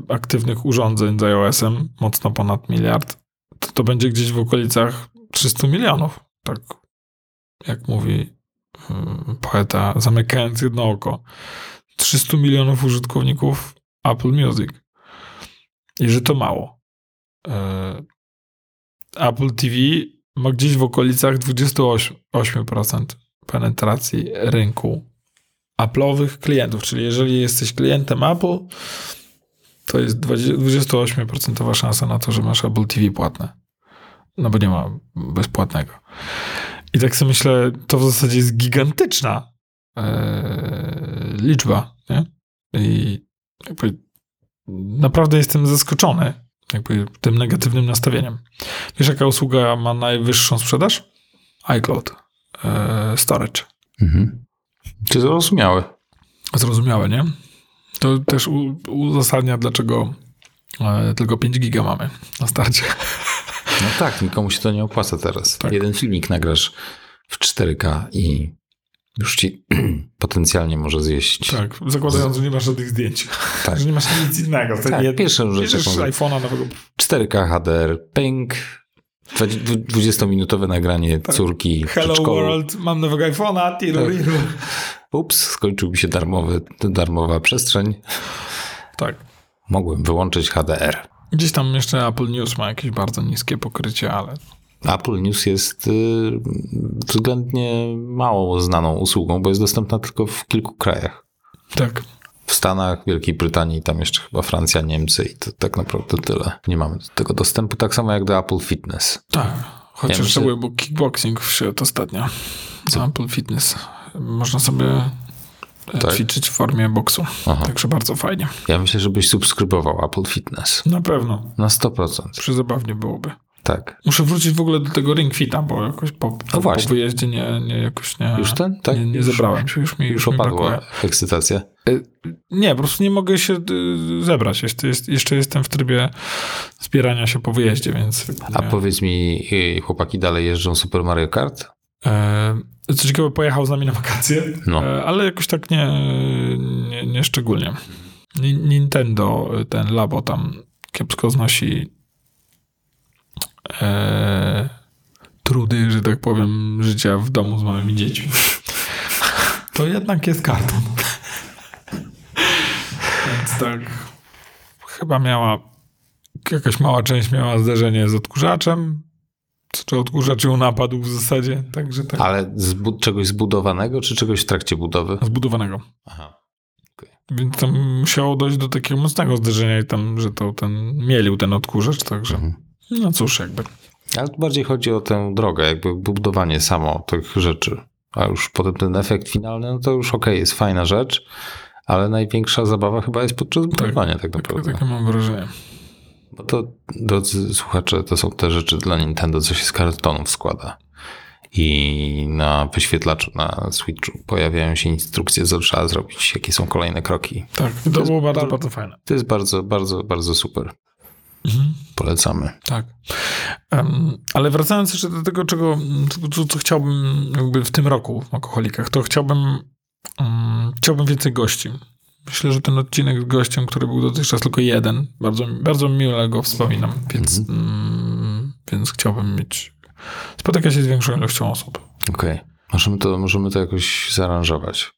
aktywnych urządzeń z iOS-em, mocno ponad miliard, to to będzie gdzieś w okolicach 300 milionów. Tak jak mówi hmm, poeta, zamykając jedno oko. 300 milionów użytkowników Apple Music. I że to mało. E, Apple TV ma gdzieś w okolicach 28% penetracji rynku Apple'owych klientów, czyli jeżeli jesteś klientem Apple, to jest 28% szansa na to, że masz Apple TV płatne. No bo nie ma bezpłatnego. I tak sobie myślę, to w zasadzie jest gigantyczna e, liczba. Nie? I jakby naprawdę jestem zaskoczony jakby tym negatywnym nastawieniem. Wiesz, jaka usługa ma najwyższą sprzedaż? iCloud e, Storage. Mhm. Czy zrozumiałe? Zrozumiałe, nie? To też uzasadnia, dlaczego e, tylko 5 giga mamy na starcie. No tak, nikomu się to nie opłaca teraz. Tak. Jeden filmik nagrasz w 4K i już ci potencjalnie może zjeść. Tak, zakładając, że nie masz żadnych zdjęć. Tak. że nie masz nic innego. Tak, jed... pierwszą rzecz. iPhone'a nowego. 4K HDR, ping, 20-minutowe nagranie tak. córki Hello world, mam nowego iPhone'a, tiru, tak. Ups, skończył mi się darmowy, darmowa przestrzeń. Tak. Mogłem wyłączyć HDR. Gdzieś tam jeszcze Apple News ma jakieś bardzo niskie pokrycie, ale... Apple News jest y, względnie mało znaną usługą, bo jest dostępna tylko w kilku krajach. Tak. W Stanach, Wielkiej Brytanii, tam jeszcze chyba Francja, Niemcy i to tak naprawdę tyle. Nie mamy do tego dostępu, tak samo jak do Apple Fitness. Tak, chociaż ja myślę... był kickboxing wszedł ostatnio. Co? Apple Fitness. Można sobie e, tak? ćwiczyć w formie boksu. Aha. Także bardzo fajnie. Ja myślę, żebyś subskrybował Apple Fitness. Na pewno. Na 100%. Przyzabawnie byłoby. Tak. Muszę wrócić w ogóle do tego Ring Fita, bo jakoś po, po, po wyjeździe nie, nie, jakoś nie... Już ten? Tak? Nie, nie zebrałem się, już mi Już, już opadła ekscytacja? E, nie, po prostu nie mogę się y, zebrać. Jeszcze, jest, jeszcze jestem w trybie zbierania się po wyjeździe, więc... A powiedz mi, y, chłopaki dalej jeżdżą Super Mario Kart? E, co ciekawe, pojechał z nami na wakacje, no. E, ale jakoś tak nie, nie, nie szczególnie. Nintendo, ten labo tam kiepsko znosi e, trudy, że tak powiem, życia w domu z małymi dziećmi. To jednak jest karton. Tak, chyba miała, jakaś mała część miała zderzenie z odkurzaczem, czy odkurzacz ją napadł w zasadzie, także tak. Ale z czegoś zbudowanego, czy czegoś w trakcie budowy? Zbudowanego. Aha. Okay. Więc tam musiało dojść do takiego mocnego zderzenia i tam, że to ten mielił ten odkurzacz, także mhm. no cóż, jakby. Ale tu bardziej chodzi o tę drogę, jakby budowanie samo tych rzeczy. A już potem ten efekt finalny, no to już okej, okay, jest fajna rzecz, ale największa zabawa chyba jest podczas tak, budowania tak, tak naprawdę. Tak, takie mam wrażenie. Bo to, drodzy słuchacze, to są te rzeczy dla Nintendo, co się z kartonów składa. I na wyświetlaczu na Switchu pojawiają się instrukcje, co trzeba zrobić, jakie są kolejne kroki. Tak, to, to było bardzo, bardzo fajne. To jest bardzo, bardzo, bardzo super. Mhm. Polecamy. Tak. Um, ale wracając jeszcze do tego, czego, co, co chciałbym jakby w tym roku w Alkoholikach, to chciałbym, um, chciałbym więcej gości. Myślę, że ten odcinek z gościem, który był dotychczas tylko jeden, bardzo, bardzo miło go wspominam, więc, mhm. mm, więc chciałbym mieć, spotykać się z większą ilością osób. Okej. Okay. Możemy to, możemy to jakoś zaaranżować.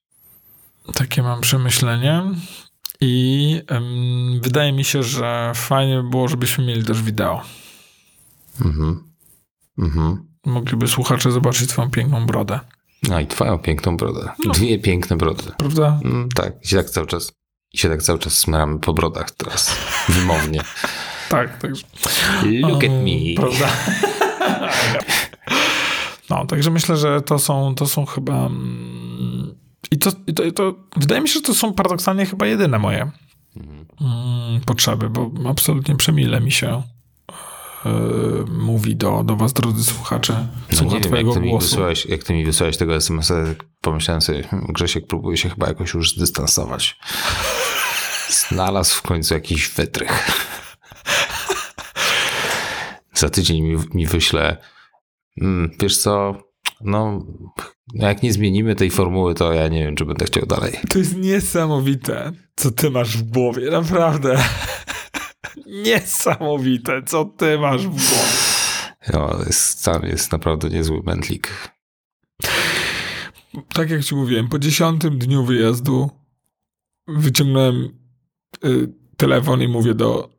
Takie mam przemyślenie. I um, wydaje mi się, że fajnie by było, żebyśmy mieli też wideo. Mhm. Mhm. Mogliby słuchacze zobaczyć twoją piękną brodę. No i twoją piękną brodę. No. Dwie piękne brody. Prawda? Mm, tak. I się tak cały czas i się tak cały czas smyramy po brodach teraz. Wymownie. tak, także. Look at me. Prawda? no, także myślę, że to są, to są chyba mm, I to, i to, i to wydaje mi się, że to są paradoksalnie chyba jedyne moje mm, potrzeby, bo absolutnie przemile mi się mówi do, do was, drodzy słuchacze, No słucha nie wiem, twojego jak ty, mi wysłałeś, jak ty mi wysłałeś tego SMS-a, tak pomyślałem sobie, hmm, Grzesiek próbuje się chyba jakoś już zdystansować. Znalazł w końcu jakiś wytrych. Za tydzień mi, mi wyśle, mm, wiesz co, no jak nie zmienimy tej formuły, to ja nie wiem, czy będę chciał dalej. To jest niesamowite, co ty masz w głowie, naprawdę. Niesamowite, co ty masz w głowie. No, jest, tam jest naprawdę niezły mętlik. Tak jak ci mówiłem, po dziesiątym dniu wyjazdu wyciągnąłem y, telefon i mówię do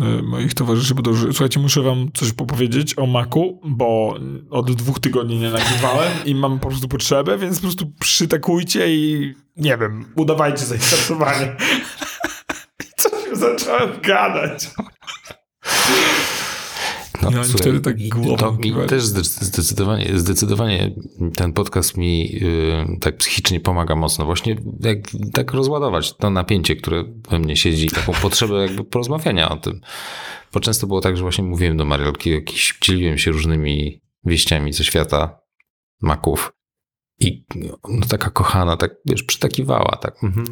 y, moich towarzyszy, że, słuchajcie, muszę wam coś popowiedzieć o Macu, bo od dwóch tygodni nie nagrywałem i mam po prostu potrzebę, więc po prostu przytakujcie i nie wiem, udawajcie zainteresowanie. Zacząłem gadać. No, Ja słuchaj, wtedy tak to mi też zde- zdecydowanie, zdecydowanie ten podcast mi y, tak psychicznie pomaga mocno. Właśnie jak, tak rozładować to napięcie, które we mnie siedzi, taką potrzebę jakby porozmawiania o tym. Bo często było tak, że właśnie mówiłem do Mariolki, jakiś, dzieliłem się różnymi wieściami ze świata maków. I no, taka kochana, tak wiesz, przytakiwała, tak. Mhm.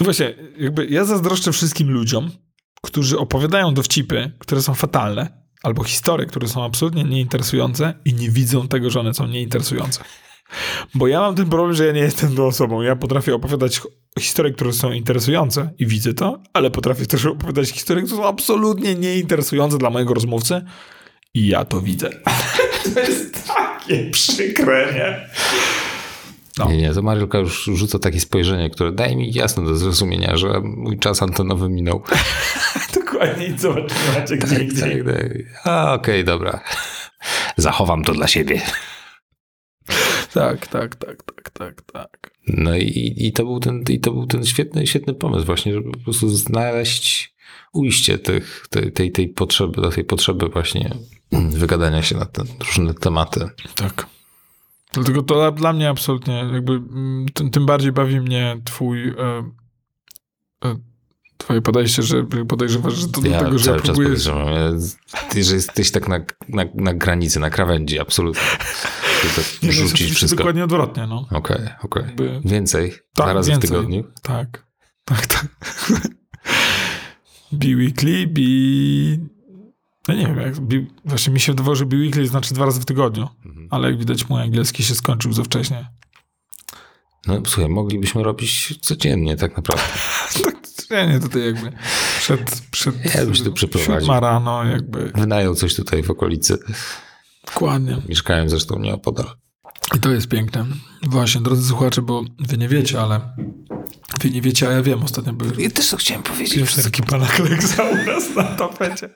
No właśnie, jakby ja zazdroszczę wszystkim ludziom, którzy opowiadają dowcipy, które są fatalne, albo historie, które są absolutnie nieinteresujące i nie widzą tego, że one są nieinteresujące. Bo ja mam ten problem, że ja nie jestem tą osobą. Ja potrafię opowiadać historie, które są interesujące i widzę to, ale potrafię też opowiadać historie, które są absolutnie nieinteresujące dla mojego rozmówcy i ja to widzę. to jest takie przykre, nie? No. Nie, nie, to Mariolka już rzuca takie spojrzenie, które daje mi jasno do zrozumienia, że mój czas antenowy minął. Dokładnie i zobaczymy, macie gdzie Tak, indziej. tak, tak. A, okej, dobra. Zachowam to dla siebie. Tak, tak, tak, tak, tak, tak. No i, i, to był ten, i to był ten świetny, świetny pomysł właśnie, żeby po prostu znaleźć ujście tych, tej, tej, tej potrzeby, do tej potrzeby właśnie wygadania się na te różne tematy. Tak. Dlatego to dla- dla mnie absolutnie jakby mm, tym, tym bardziej bawi mnie twój e, e, twoje podejście, że podejrzewasz, że to do Ja tego, że cały ja czas próbuję... podejrzewam, ja, że jesteś tak na, na, na granicy, na krawędzi, absolutnie. Nie, no, rzucić oczywiście wszystko. Okej, dokładnie odwrotnie, no. okej. Jakby- Więcej, Tak, dwa razy więcej. w tygodniu. Tak, tak, tak. Bi-weekly, bi... No nie wiem, jak właśnie mi się wydawało, że bi-weekly znaczy dwa razy w tygodniu, Mhm. ale jak widać mój angielski się skończył za wcześnie. No słuchaj, moglibyśmy robić codziennie tak naprawdę. Tak, ja nie tutaj jakby przed, przed Ja się tu przeprowadził. rano jakby, Wynajął coś tutaj w okolicy. dokładnie. Mieszkałem zresztą nieopodal. I to jest piękne. Właśnie, drodzy słuchacze, bo wy nie wiecie, ale wy nie wiecie, a ja wiem, ostatnio były Ja też to chciałem powiedzieć. pierwsze taki pana Kleksa u nas na tapecie.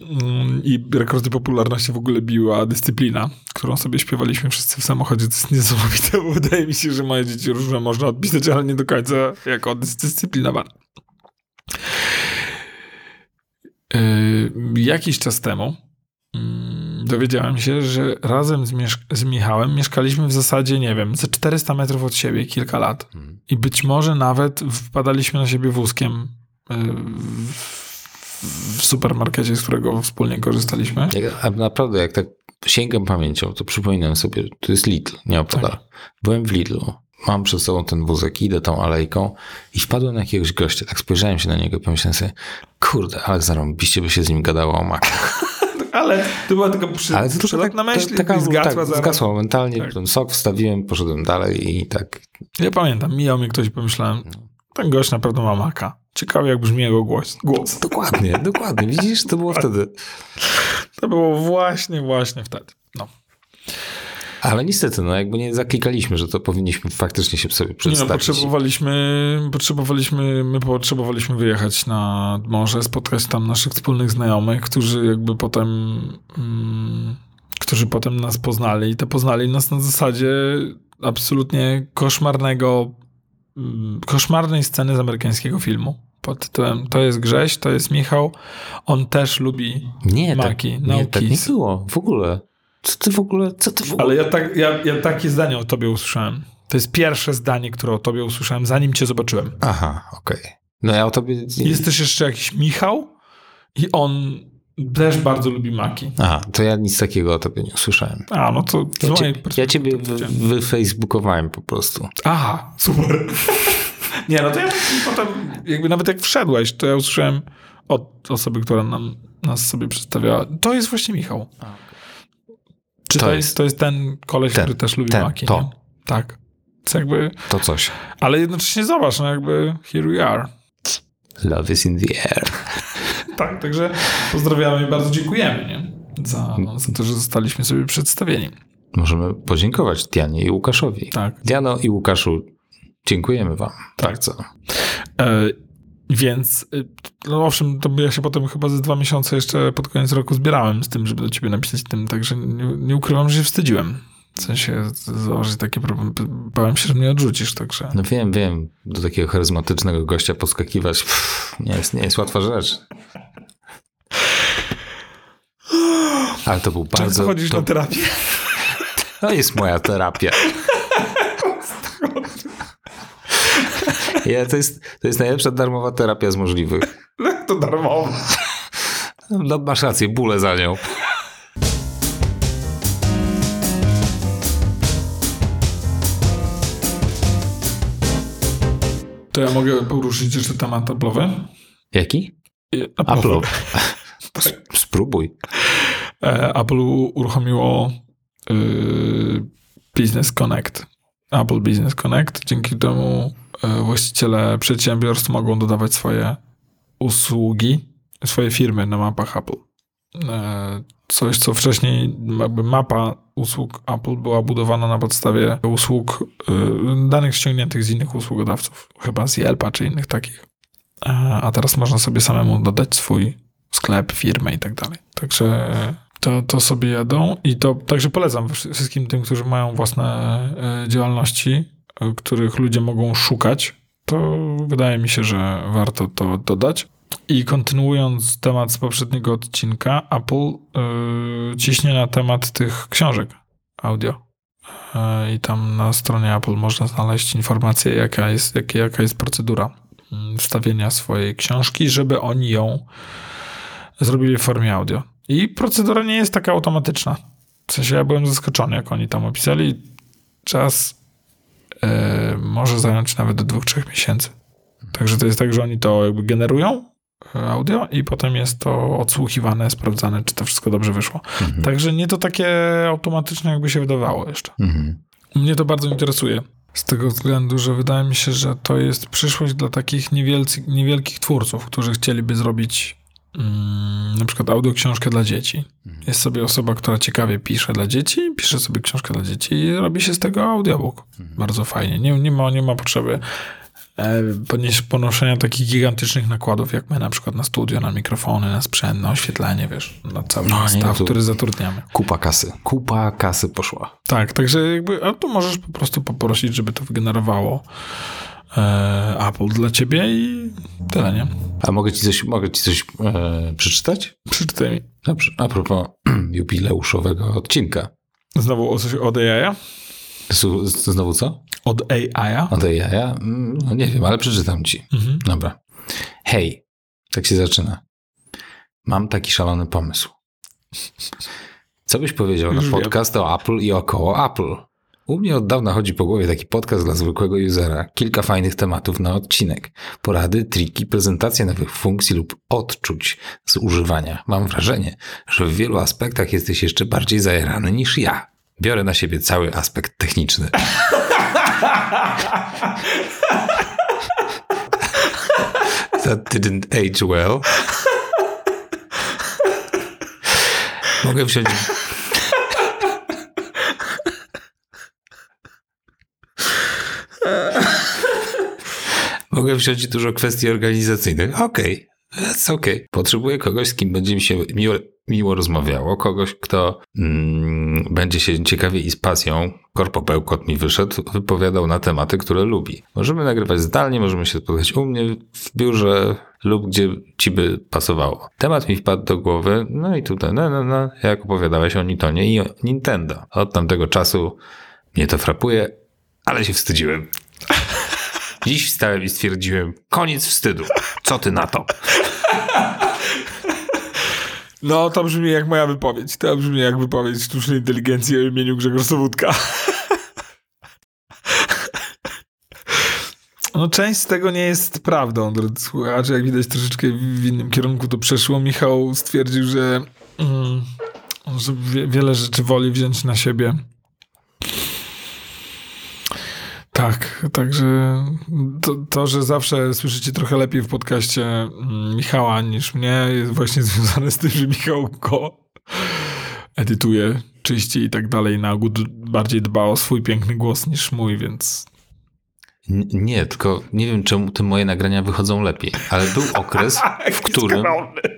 Mm, I rekordy popularności w ogóle biła dyscyplina, którą sobie śpiewaliśmy wszyscy w samochodzie. To jest niesamowite, bo wydaje mi się, że moje dzieci różne można odpisać, ale nie do końca jako dyscyplinowane. Yy, jakiś czas temu mm, dowiedziałem się, że razem z, z Michałem mieszkaliśmy w zasadzie, nie wiem, ze 400 metrów od siebie kilka lat. Mhm. I być może nawet wpadaliśmy na siebie wózkiem yy, w, w supermarkecie, z którego wspólnie korzystaliśmy. A naprawdę, jak tak sięgam pamięcią, to przypominam sobie, to jest Lidl, nieopodal. Tak. Byłem w Lidlu, mam przed sobą ten wózek, idę tą alejką i wpadłem na jakiegoś gościa. Tak spojrzałem się na niego i pomyślałem sobie, kurde, ale zarąbiście by się z nim gadało o makach. Ale to była tylko przy, Ale to tak, myśl tak, taka, zgasła tak, zgasła momentalnie, Tak. ten sok wstawiłem, poszedłem dalej i tak Ja pamiętam, mijał mnie ktoś i pomyślałem, ten gość na pewno ma maka. Ciekawe jak brzmi jego głos. głos. Dokładnie, dokładnie. Widzisz, to było wtedy. To było właśnie, właśnie wtedy. No. Ale niestety, no jakby nie zaklikaliśmy, że to powinniśmy faktycznie się sobie Nie no, przedstawić. potrzebowaliśmy, potrzebowaliśmy, my potrzebowaliśmy wyjechać na morze, spotkać tam naszych wspólnych znajomych, którzy jakby potem, mm, którzy potem nas poznali i to poznali nas na zasadzie absolutnie koszmarnego, koszmarnej sceny z amerykańskiego filmu. Pod tytułem to jest Grześ, to jest Michał, on też lubi nie, tak, Maki, no nie, tak nie było w ogóle. Co ty w ogóle, co ty w ogóle? Ale ja, tak, ja, ja takie zdanie o tobie usłyszałem. To jest pierwsze zdanie, które o tobie usłyszałem, zanim cię zobaczyłem. Aha, okej. No ja o tobie... Jest też jeszcze jakiś Michał i on też bardzo lubi maki. Aha, to ja nic takiego o tobie nie usłyszałem. A, no to Ja, cię, ja ciebie wyfacebookowałem po prostu. Aha, super. Nie, no to ja potem, jakby nawet jak wszedłeś, to ja usłyszałem od osoby, która nam, nas sobie przedstawiała. To jest właśnie Michał. Czy to, To jest, jest- to jest ten koleś, ten, który też lubi ten, maki? to. Nie? Tak. To jakby, To coś. ale jednocześnie zobacz, no jakby here we are. Love is in the air. Tak, także pozdrawiamy i bardzo dziękujemy nie? Za, za to, że zostaliśmy sobie przedstawieni. Możemy podziękować Dianie i Łukaszowi. Tak. Diano i Łukaszu, dziękujemy wam. Tak. co? E, więc, y, no owszem, to ja się potem chyba ze dwa miesiące jeszcze pod koniec roku zbierałem z tym, żeby do ciebie napisać tym, także nie, nie ukrywam, że się wstydziłem. W sensie założyć takie problemy. Bałem się, że mnie odrzucisz, także. No wiem, wiem, do takiego charyzmatycznego gościa podskakiwać pff, nie, jest, nie jest łatwa rzecz. Ale to był Często bardzo... chodzisz To, na terapię. to jest moja terapia. Ja, to, jest, to jest najlepsza darmowa terapia z możliwych. to darmowo. No, masz rację, bóle za nią. To ja mogę poruszyć jeszcze temat Apple'owy? Jaki? I- Apple. Tak. Spróbuj. E, Apple uruchomiło y, Business Connect. Apple Business Connect. Dzięki temu e, właściciele przedsiębiorstw mogą dodawać swoje usługi, swoje firmy na mapach Apple. E, Coś, co wcześniej jakby mapa usług Apple była budowana na podstawie usług, y, danych ściągniętych z innych usługodawców, chyba z Yelpa czy innych takich. A teraz można sobie samemu dodać swój sklep, firmę i tak dalej. Także to, to sobie jadą i to także polecam wszy- wszystkim tym, którzy mają własne e, działalności, e, których ludzie mogą szukać. To wydaje mi się, że warto to dodać. I kontynuując temat z poprzedniego odcinka, Apple y, ciśnie na temat tych książek audio. E, I tam na stronie Apple można znaleźć informację, jaka jest, jakie, jaka jest procedura mm, wstawienia swojej książki, żeby oni ją zrobili w formie audio. I procedura nie jest taka automatyczna. W sensie ja byłem zaskoczony, jak oni tam opisali. Czas e, może zająć nawet do dwóch, trzech miesięcy. Także to jest tak, że oni to jakby generują e, audio i potem jest to odsłuchiwane, sprawdzane, czy to wszystko dobrze wyszło. Mhm. Także nie to takie automatyczne, jakby się wydawało jeszcze. Mhm. Mnie to bardzo interesuje. Z tego względu, że wydaje mi się, że to jest przyszłość dla takich niewielcy, niewielkich twórców, którzy chcieliby zrobić mm, na przykład audioksiążkę dla dzieci. Jest sobie osoba, która ciekawie pisze dla dzieci, pisze sobie książkę dla dzieci i robi się z tego audiobook. Bardzo fajnie. Nie, nie, ma, nie ma potrzeby e, ponoszenia takich gigantycznych nakładów, jak my na przykład na studio, na mikrofony, na sprzęt, na oświetlenie, wiesz, na cały No, staw, który zatrudniamy. Kupa kasy. Kupa kasy poszła. Tak, także jakby, a tu możesz po prostu poprosić, żeby to wygenerowało e, Apple dla ciebie i tyle, nie? A mogę ci coś, mogę ci coś e, przeczytać? Przeczytaj mi. Dobrze. A propos jubileuszowego odcinka. Znowu o coś od? Su- Znowu co? Od AI-a? Od AI? Mm, No nie wiem, ale przeczytam ci. Mhm. Dobra. Hej, tak się zaczyna. Mam taki szalony pomysł. Co byś powiedział Już na wiem. podcast o Apple i około Apple? U mnie od dawna chodzi po głowie taki podcast dla zwykłego usera. Kilka fajnych tematów na odcinek. Porady, triki, prezentacje nowych funkcji lub odczuć z używania. Mam wrażenie, że w wielu aspektach jesteś jeszcze bardziej zajerany niż ja. Biorę na siebie cały aspekt techniczny. That didn't age well. Mogę wziąć. Mogę wziąć dużo kwestii organizacyjnych. Okej, that's okej. Potrzebuję kogoś, z kim będzie mi się miło, miło rozmawiało, kogoś, kto mm, będzie się ciekawie i z pasją, korpo bełkot mi wyszedł, wypowiadał na tematy, które lubi. Możemy nagrywać zdalnie, możemy się spotkać u mnie w biurze lub gdzie ci by pasowało. Temat mi wpadł do głowy, no i tutaj, no, no, no, jak opowiadałeś o Nitonie i o Nintendo. Od tamtego czasu mnie to frapuje ale się wstydziłem. Dziś wstałem i stwierdziłem, koniec wstydu. Co ty na to? No, to brzmi jak moja wypowiedź. To brzmi jak wypowiedź sztucznej inteligencji o imieniu Grzegorz Sowódka. No, część z tego nie jest prawdą, drodzy słuchacze. Jak widać, troszeczkę w innym kierunku to przeszło. Michał stwierdził, że, mm, że wie, wiele rzeczy woli wziąć na siebie. Tak, także to, to, że zawsze słyszycie trochę lepiej w podcaście mm, Michała niż mnie, jest właśnie związane z tym, że Michał go edytuje, czyści i tak dalej. Na ogół bardziej dba o swój piękny głos niż mój, więc Nie, tylko nie wiem, czemu te moje nagrania wychodzą lepiej, ale był okres, w którym...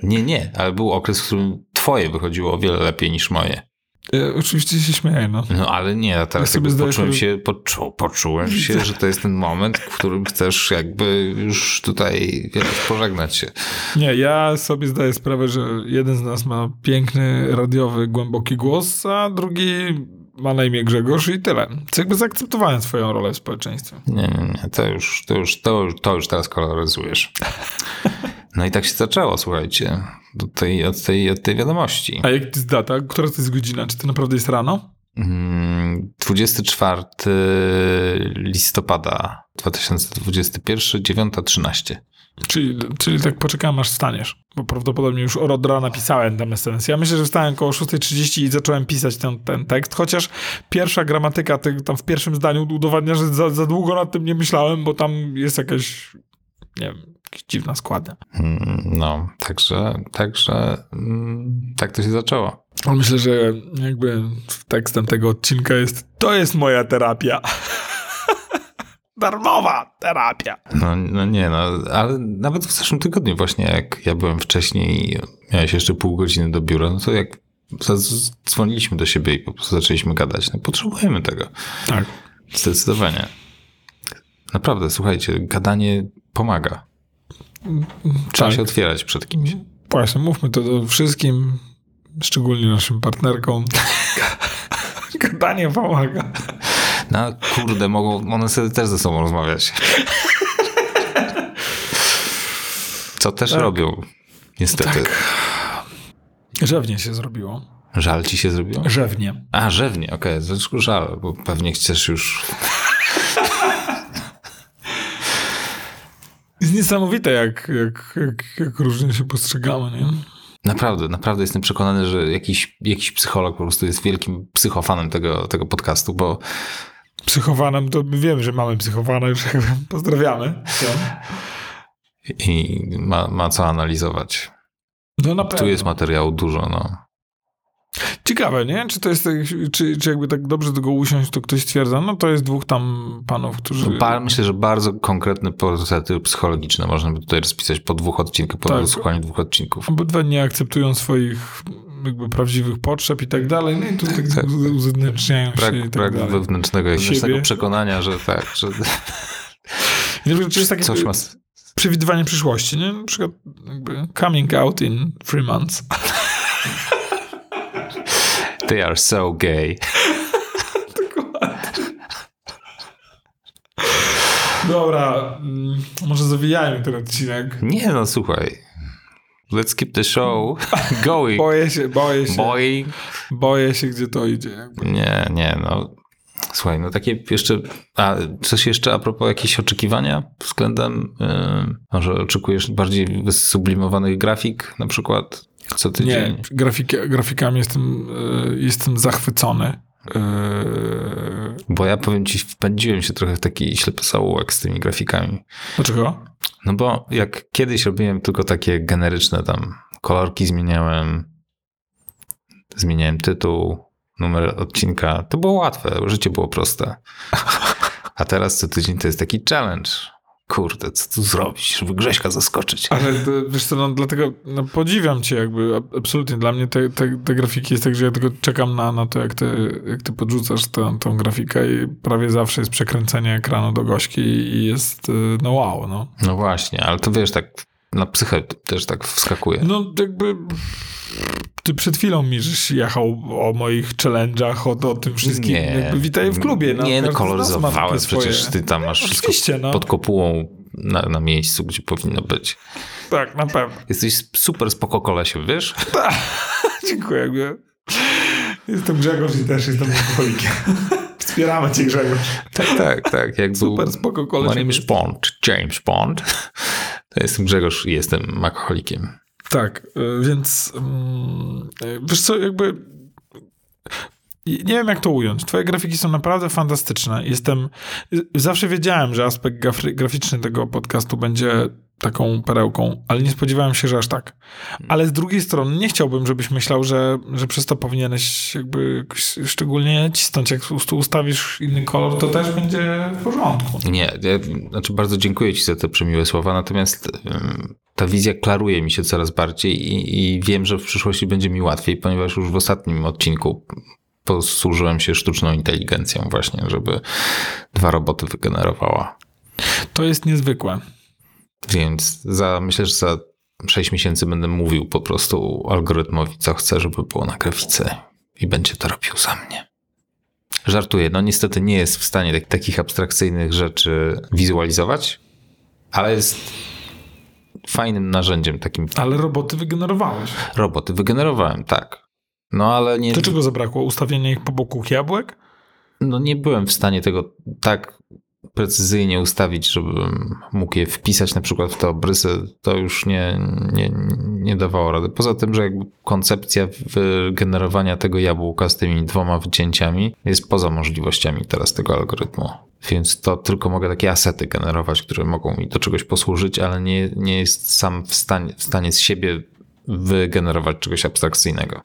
Nie, nie, ale był okres, w którym twoje wychodziło o wiele lepiej niż moje. E, oczywiście się śmieję, no. No ale nie, teraz Ja sobie poczułem sobie- się, poczu, poczułem się, że to jest ten moment, w którym chcesz jakby już tutaj wiesz, pożegnać się. Nie, ja sobie zdaję sprawę, że jeden z nas ma piękny, radiowy, głęboki głos, a drugi ma na imię Grzegorz i tyle. Co jakby zaakceptowałem swoją rolę w społeczeństwie. Nie, nie, nie, to już, to już, to już, to już teraz koloryzujesz. No i tak się zaczęło, słuchajcie, do tej, od, tej, od tej wiadomości. A jak to jest data? Która to jest godzina? Czy to naprawdę jest rano? Mm, 24 listopada 2021, 9.13. Czyli, czyli tak poczekałem, aż wstaniesz. Bo prawdopodobnie już od rana pisałem tam SMS. Ja myślę, że wstałem około 6.30 i zacząłem pisać ten, ten tekst, chociaż pierwsza gramatyka ty, tam w pierwszym zdaniu udowadnia, że za, za długo nad tym nie myślałem, bo tam jest jakaś, nie wiem, jakaś dziwna składnia. Mm, No, także, także mm, tak to się zaczęło. Ale myślę, że jakby tekstem tego odcinka jest to jest moja terapia. Darmowa terapia. No, no nie, no, ale nawet w zeszłym tygodniu właśnie, jak ja byłem wcześniej i miałeś jeszcze pół godziny do biura, no to jak dzwoniliśmy do siebie i po prostu zaczęliśmy gadać, no potrzebujemy tego. Tak. Zdecydowanie. Naprawdę, słuchajcie, gadanie pomaga. Trzeba Tak. się otwierać przed kimś. Właśnie, mówmy to do wszystkim, szczególnie naszym partnerkom. Gadanie pomaga. No kurde, mogą one sobie też ze sobą rozmawiać. Co też Tak. robią. Niestety. Rzewnie się zrobiło. Żal ci się zrobiło? Rzewnie. A, rzewnie, okej, okay. żal, bo pewnie chcesz już... Jest niesamowite, jak, jak, jak, jak różnie się postrzegamy, nie? Naprawdę, naprawdę jestem przekonany, że jakiś, jakiś psycholog po prostu jest wielkim psychofanem tego, tego podcastu, bo Psychowanem, to my wiemy, że mamy psychowane, już pozdrawiamy. i ma, ma co analizować. No na pewno. Tu jest materiału dużo, no. Ciekawe, nie? Czy to jest, czy, czy jakby tak dobrze do go usiąść, to ktoś stwierdza, no to jest dwóch tam panów, którzy... Ba- myślę, że bardzo konkretne portrety psychologiczne można by tutaj rozpisać po dwóch odcinkach, po Tak. wysłuchaniu dwóch odcinków. Obydwa nie akceptują swoich jakby prawdziwych potrzeb i tak dalej, no i tu tak, Tak. uzewnętrzniają się Brak, i tak brak dalej. wewnętrznego tego przekonania, że tak, że przykład, czy jest takie coś ma... przewidywanie przyszłości, nie? Na przykład coming out in three months. They are so gay. Dobra, mm, może zawijajmy ten odcinek. Nie no, słuchaj. Let's keep the show going. Boję się, boję się, Boy. boję się, gdzie to idzie. Jakby. Nie, nie, no. Słuchaj, no takie jeszcze, a coś jeszcze a propos jakichś oczekiwania względem, yy, może oczekujesz bardziej wysublimowanych grafik na przykład co tydzień? Nie, grafiki, grafikami jestem, y, jestem zachwycony. Y, Bo ja powiem ci, wpędziłem się trochę w taki ślepy zaułek z tymi grafikami. Dlaczego? No bo jak kiedyś robiłem tylko takie generyczne tam kolorki zmieniałem, zmieniałem tytuł, numer odcinka, to było łatwe, życie było proste. A teraz co tydzień to jest taki challenge. Kurde, co tu zrobić, żeby Grześka zaskoczyć? Ale wiesz co, no, dlatego no, podziwiam cię jakby, ab- absolutnie. Dla mnie te, te, te grafiki jest tak, że ja tylko czekam na, na to, jak ty, jak ty podrzucasz tę, tą grafikę i prawie zawsze jest przekręcenie ekranu do gośki i jest, y, no wow, no. No właśnie, ale to wiesz, tak na psychę też tak wskakuje. No jakby ty przed chwilą mi żeś jechał o moich challenge'ach, o, o tym wszystkim. Nie. Jakby witaj w klubie. No, nie, no, koloryzowałem. Przecież ty tam masz wszystko no. pod kopułą na, na miejscu, gdzie powinno być. Tak, na pewno. Jesteś super spoko kolesiu, wiesz? Dziękuję. jakby. Jestem Grzegorz i też jestem alkoholikiem. Wspieramy cię Grzegorz. Tak, tak, tak. Jak Super spoko koleś. My name is Bond, James Bond. To jestem Grzegorz i jestem alkoholikiem. Tak, y, więc mm, y, wiesz co, jakby nie wiem jak to ująć. Twoje grafiki są naprawdę fantastyczne. Jestem, zawsze wiedziałem, że aspekt graficzny tego podcastu będzie taką perełką, ale nie spodziewałem się, że aż tak. Ale z drugiej strony nie chciałbym, żebyś myślał, że, że przez to powinieneś jakby szczególnie cisnąć. Jak prostu ustawisz inny kolor, to też będzie w porządku. Nie, ja, znaczy bardzo dziękuję ci za te przemiłe słowa, natomiast ta wizja klaruje mi się coraz bardziej i, i wiem, że w przyszłości będzie mi łatwiej, ponieważ już w ostatnim odcinku posłużyłem się sztuczną inteligencją właśnie, żeby dwa roboty wygenerowała. To jest niezwykłe. Więc za, myślę, że za 6 miesięcy będę mówił po prostu algorytmowi, co chcę, żeby było na grafice i będzie to robił za mnie. Żartuję, no niestety nie jest w stanie tak, takich abstrakcyjnych rzeczy wizualizować, ale jest fajnym narzędziem takim. Ale roboty wygenerowałeś. Roboty wygenerowałem, tak. No ale nie, To czego zabrakło? Ustawienia ich po boku jabłek? no nie byłem w stanie tego tak precyzyjnie ustawić, żebym mógł je wpisać na przykład w te obrysy, to już nie, nie, nie dawało rady. Poza tym, że jakby koncepcja wygenerowania tego jabłka z tymi dwoma wycięciami jest poza możliwościami teraz tego algorytmu. Więc to tylko mogę takie asety generować, które mogą mi do czegoś posłużyć, ale nie, nie jest sam w stanie, w stanie z siebie wygenerować czegoś abstrakcyjnego.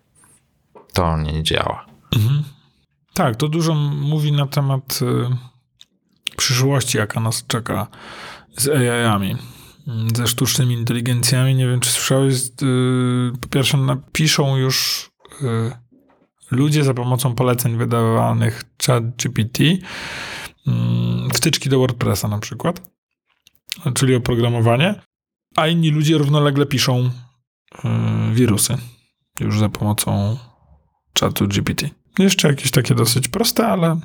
To nie działa. Tak, to dużo mówi na temat y, przyszłości, jaka nas czeka z AI-ami, mm, ze sztucznymi inteligencjami. Nie wiem, czy słyszałeś, y, po pierwsze napiszą już y, ludzie za pomocą poleceń wydawanych ChatGPT mm, wtyczki do WordPressa na przykład, czyli oprogramowanie, a inni ludzie równolegle piszą y, wirusy już za pomocą czatu GPT. Jeszcze jakieś takie dosyć proste, ale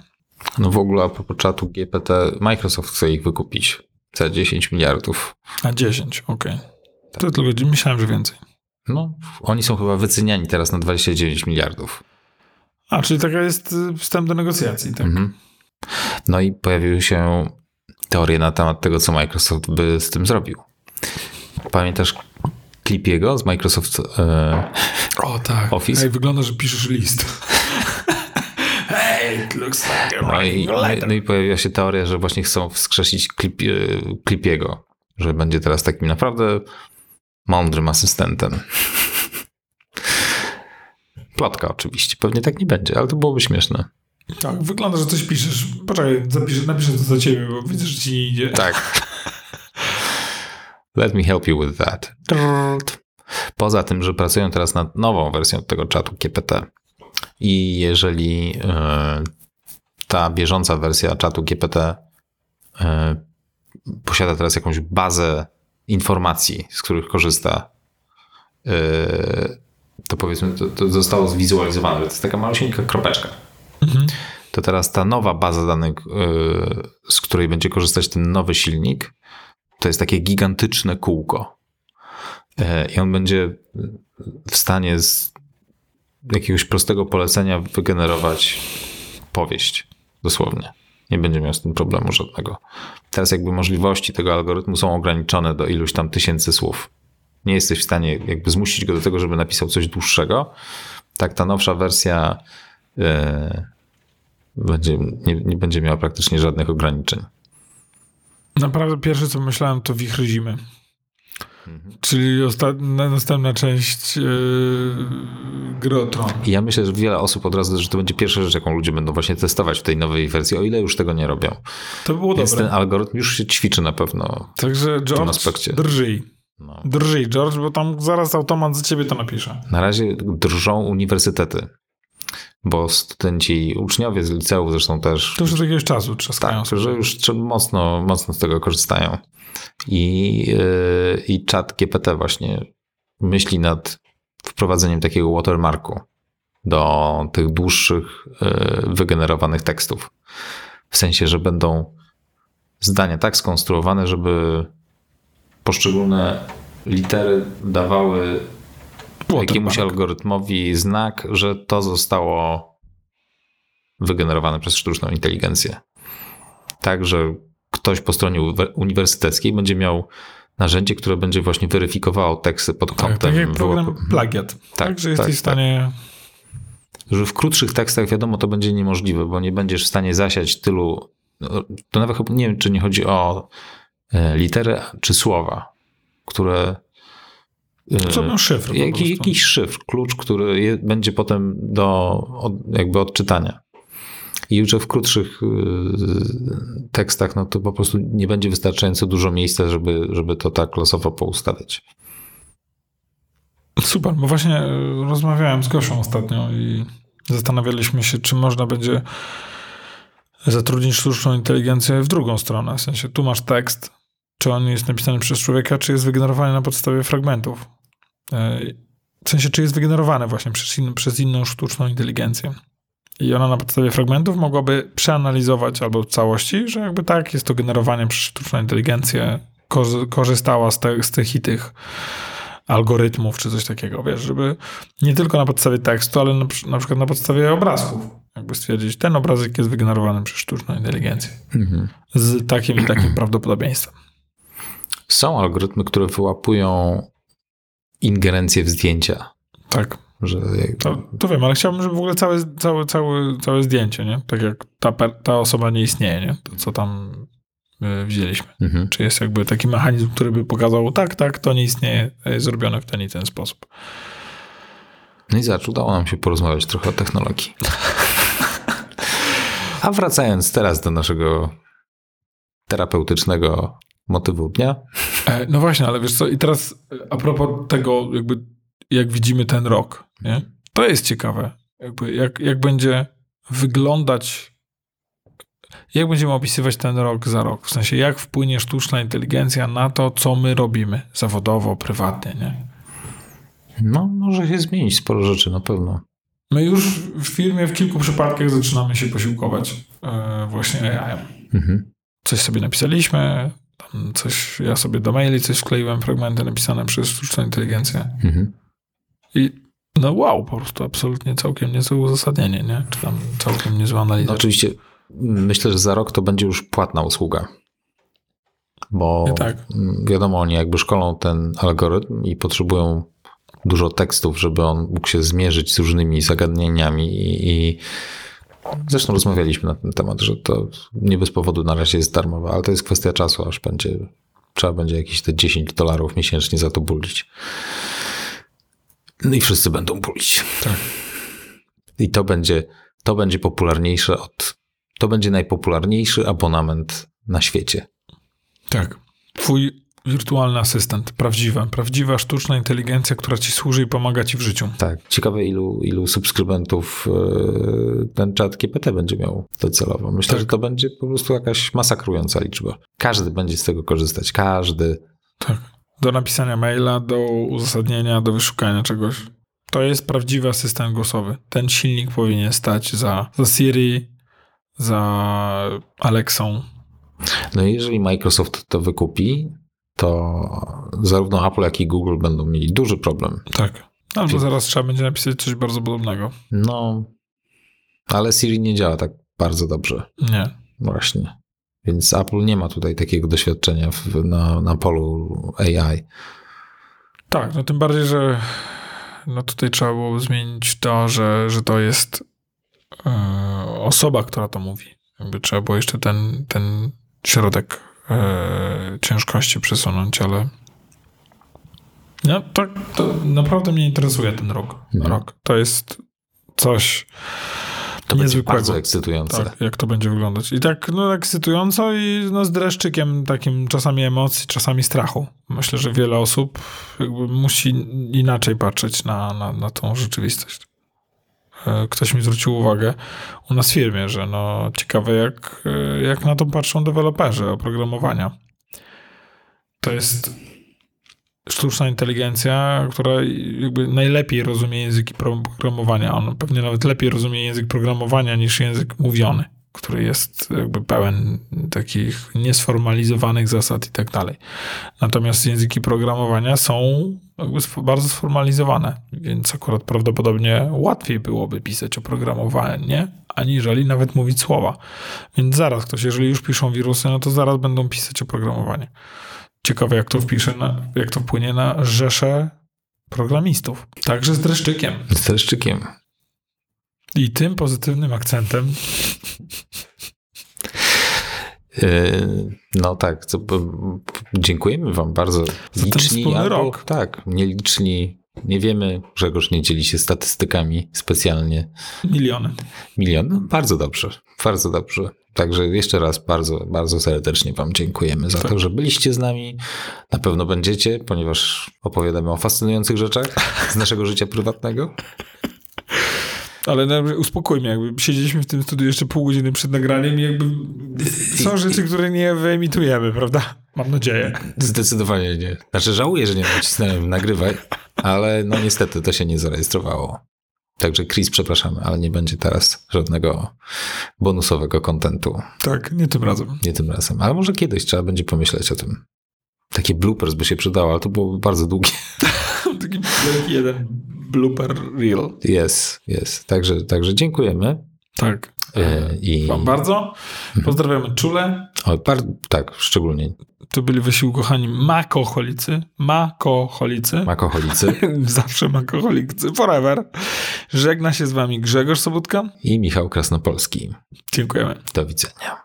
No w ogóle a propos czatu GPT, Microsoft chce ich wykupić za 10 miliardów. a 10, okej. To tylko myślałem, że więcej. No, oni są chyba wyceniani teraz na 29 miliardów. A, czyli taka jest y, wstęp do negocjacji, tak? Mhm. No i pojawiły się teorie na temat tego, co Microsoft by z tym zrobił. Pamiętasz Clipiego z Microsoft e, O, tak. Office? Ej, wygląda, że piszesz list. hey, it looks like a no, i, no, i, no i pojawiła się teoria, że właśnie chcą wskrzesić Clip, Clipiego, że będzie teraz takim naprawdę mądrym asystentem. Plotka oczywiście, pewnie tak nie będzie, ale to byłoby śmieszne. Tak, wygląda, że coś piszesz. Poczekaj, zapiszę, napiszę to za ciebie, bo widzę, że ci nie idzie. Tak. Let me help you with that. Poza tym, że pracują teraz nad nową wersją tego czatu GPT. I jeżeli e, ta bieżąca wersja czatu GPT e, posiada teraz jakąś bazę informacji, z których korzysta, e, to powiedzmy, to, to zostało zwizualizowane, że to jest taka malusieńka kropeczka Mhm. to teraz ta nowa baza danych, yy, z której będzie korzystać ten nowy silnik, to jest takie gigantyczne kółko. Yy, I on będzie w stanie z jakiegoś prostego polecenia wygenerować powieść, dosłownie. Nie będzie miał z tym problemu żadnego. Teraz jakby możliwości tego algorytmu są ograniczone do iluś tam tysięcy słów. Nie jesteś w stanie jakby zmusić go do tego, żeby napisał coś dłuższego. Tak ta nowsza wersja yy, będzie, nie, nie będzie miała praktycznie żadnych ograniczeń. Naprawdę pierwsze, co myślałem, to wichry zimy. Czyli osta- na- następna część yy, gry o Tron. I ja myślę, że wiele osób od razu, że to będzie pierwsza rzecz, jaką ludzie będą właśnie testować w tej nowej wersji, o ile już tego nie robią. To było Więc dobre. ten algorytm już się ćwiczy na pewno. Także George, aspekcie. drżyj. No. Drżyj, George, bo tam zaraz automat za ciebie to napisze. Na razie drżą uniwersytety, bo studenci i uczniowie z liceów zresztą też To już od jakiegoś czasu trzaskają tak, że już mocno, mocno z tego korzystają. I, yy, I czat GPT właśnie myśli nad wprowadzeniem takiego watermarku do tych dłuższych, y, wygenerowanych tekstów. W sensie, że będą zdania tak skonstruowane, żeby poszczególne litery dawały jakiemuś algorytmowi znak, że to zostało wygenerowane przez sztuczną inteligencję. Tak, że ktoś po stronie uniwersyteckiej będzie miał narzędzie, które będzie właśnie weryfikowało teksty pod kątem... Tak, tak program plagiat. Tak, tak że jesteś tak, w stanie... Że w krótszych tekstach wiadomo to będzie niemożliwe, bo nie będziesz w stanie zasiać tylu... No, to nawet nie wiem, czy nie chodzi o e, litery czy słowa, które co miał szyfr? Jak, jakiś szyfr, klucz, który je, będzie potem do od, jakby odczytania. I już w krótszych y, tekstach, no to po prostu nie będzie wystarczająco dużo miejsca, żeby, żeby to tak losowo poustawiać. Super, bo właśnie y, rozmawiałem z Gosią ostatnio i zastanawialiśmy się, czy można będzie zatrudnić sztuczną inteligencję w drugą stronę. W sensie, tu masz tekst, czy on jest napisany przez człowieka, czy jest wygenerowany na podstawie fragmentów. E, w sensie, czy jest wygenerowany właśnie przez, in, przez inną sztuczną inteligencję. I ona na podstawie fragmentów mogłaby przeanalizować albo całości, że jakby tak, jest to generowanie przez sztuczną inteligencję, korzystała z, te, z tych i tych algorytmów, czy coś takiego, wiesz, żeby nie tylko na podstawie tekstu, ale na, na przykład na podstawie obrazków, jakby stwierdzić, ten obrazek jest wygenerowany przez sztuczną inteligencję. Mhm. Z takim i takim prawdopodobieństwem. Są algorytmy, które wyłapują ingerencję w zdjęcia. Tak. Że to, to wiem, ale chciałbym, żeby w ogóle całe, całe, całe, całe zdjęcie, nie? Tak jak ta, ta osoba nie istnieje, nie? To, co tam y, wzięliśmy. Mhm. Czy jest jakby taki mechanizm, który by pokazał, tak, tak, to nie istnieje, jest zrobione w ten i ten sposób. No i zobacz, udało nam się porozmawiać trochę o technologii. A wracając teraz do naszego terapeutycznego motywu dnia. E, no właśnie, ale wiesz co, i teraz e, a propos tego, jakby jak widzimy ten rok, nie? To jest ciekawe. Jakby jak, jak będzie wyglądać, jak będziemy opisywać ten rok za rok? W sensie, jak wpłynie sztuczna inteligencja na to, co my robimy zawodowo, prywatnie, nie? No, może się zmienić sporo rzeczy, na pewno. My już w firmie w kilku przypadkach zaczynamy się posiłkować e, właśnie AI. Mhm. Coś sobie napisaliśmy, coś, ja sobie do maili coś wkleiłem, fragmenty napisane przez sztuczną inteligencję. Mhm. I no wow, po prostu absolutnie całkiem niezłe uzasadnienie, nie? Czy tam całkiem niezła analiza. No oczywiście myślę, że za rok to będzie już płatna usługa. Bo tak. wiadomo, oni jakby szkolą ten algorytm i potrzebują dużo tekstów, żeby on mógł się zmierzyć z różnymi zagadnieniami i, i Zresztą rozmawialiśmy na ten temat, że to nie bez powodu na razie jest darmowe, ale to jest kwestia czasu, aż będzie, trzeba będzie jakieś te 10 dolarów miesięcznie za to bulić. No i wszyscy będą bulić. Tak. I to będzie, to będzie popularniejsze od, to będzie najpopularniejszy abonament na świecie. Tak. Twój wirtualny asystent, prawdziwa, prawdziwa sztuczna inteligencja, która ci służy i pomaga ci w życiu. Tak, ciekawe ilu, ilu subskrybentów e, ten czat GPT będzie miał docelowo. Myślę, tak. że to będzie po prostu jakaś masakrująca liczba. Każdy będzie z tego korzystać, każdy. Tak, do napisania maila, do uzasadnienia, do wyszukania czegoś. To jest prawdziwy asystent głosowy. Ten silnik powinien stać za, za Siri, za Alexą. No i jeżeli Microsoft to wykupi, to zarówno Apple, jak i Google będą mieli duży problem. Tak. Albo zaraz trzeba będzie napisać coś bardzo podobnego. No, ale Siri nie działa tak bardzo dobrze. Nie. Właśnie. Więc Apple nie ma tutaj takiego doświadczenia w, na, na polu AI. Tak, no tym bardziej, że no tutaj trzeba było zmienić to, że, że to jest yy, osoba, która to mówi. Jakby trzeba było jeszcze ten, ten środek e, ciężkości przesunąć, ale no, to, to naprawdę mnie interesuje ten rok. No. rok. To jest coś to niezwykłego. bardzo ekscytujące. Tak, jak to będzie wyglądać. I tak no, ekscytująco i no, z dreszczykiem takim czasami emocji, czasami strachu. Myślę, że wiele osób jakby musi inaczej patrzeć na, na, na tą rzeczywistość. E, ktoś mi zwrócił uwagę u nas w firmie, że no ciekawe jak, e, jak na to patrzą deweloperzy oprogramowania. To jest sztuczna inteligencja, która jakby najlepiej rozumie języki programowania. On pewnie nawet lepiej rozumie język programowania niż język mówiony, który jest jakby pełen takich niesformalizowanych zasad i tak dalej. Natomiast języki programowania są bardzo sformalizowane, więc akurat prawdopodobnie łatwiej byłoby pisać oprogramowanie, aniżeli nawet mówić słowa. Więc zaraz ktoś, jeżeli już piszą wirusy, no to zaraz będą pisać oprogramowanie. Ciekawe, jak to wpisze, na, jak to wpłynie na rzeszę programistów. Także z dreszczykiem. Z dreszczykiem. I tym pozytywnym akcentem. Yy, no tak, to, dziękujemy wam bardzo. Za liczni albo, rok. Tak, nieliczni. Nie wiemy, Grzegorz nie dzieli się statystykami specjalnie. Miliony. Milion? No, bardzo dobrze, bardzo dobrze. Także jeszcze raz bardzo, bardzo serdecznie Wam dziękujemy za tak. to, że byliście z nami. Na pewno będziecie, ponieważ opowiadamy o fascynujących rzeczach z naszego życia prywatnego. Ale no, uspokójmy, jakby siedzieliśmy w tym studiu jeszcze pół godziny przed nagraniem i jakby są rzeczy, które nie wyemitujemy, prawda? Mam nadzieję. Zdecydowanie nie. Znaczy żałuję, że nie nacisnąłem nagrywaj, ale no niestety to się nie zarejestrowało. Także Chris, przepraszamy, ale nie będzie teraz żadnego bonusowego kontentu. Tak, nie tym razem. Nie tym razem, ale może kiedyś trzeba będzie pomyśleć o tym. Takie bloopers by się przydało, ale to byłoby bardzo długie. Taki jeden blooper reel. Jest, jest. Także, także dziękujemy. Tak. E, I... Wam bardzo. Pozdrawiamy czule. O, par... Tak, szczególnie. To byli wasi ukochani makoholicy. Makoholicy. Makoholicy. Zawsze makoholicy. Forever. Żegna się z wami Grzegorz Sobutka. I Michał Krasnopolski. Dziękujemy. Do widzenia.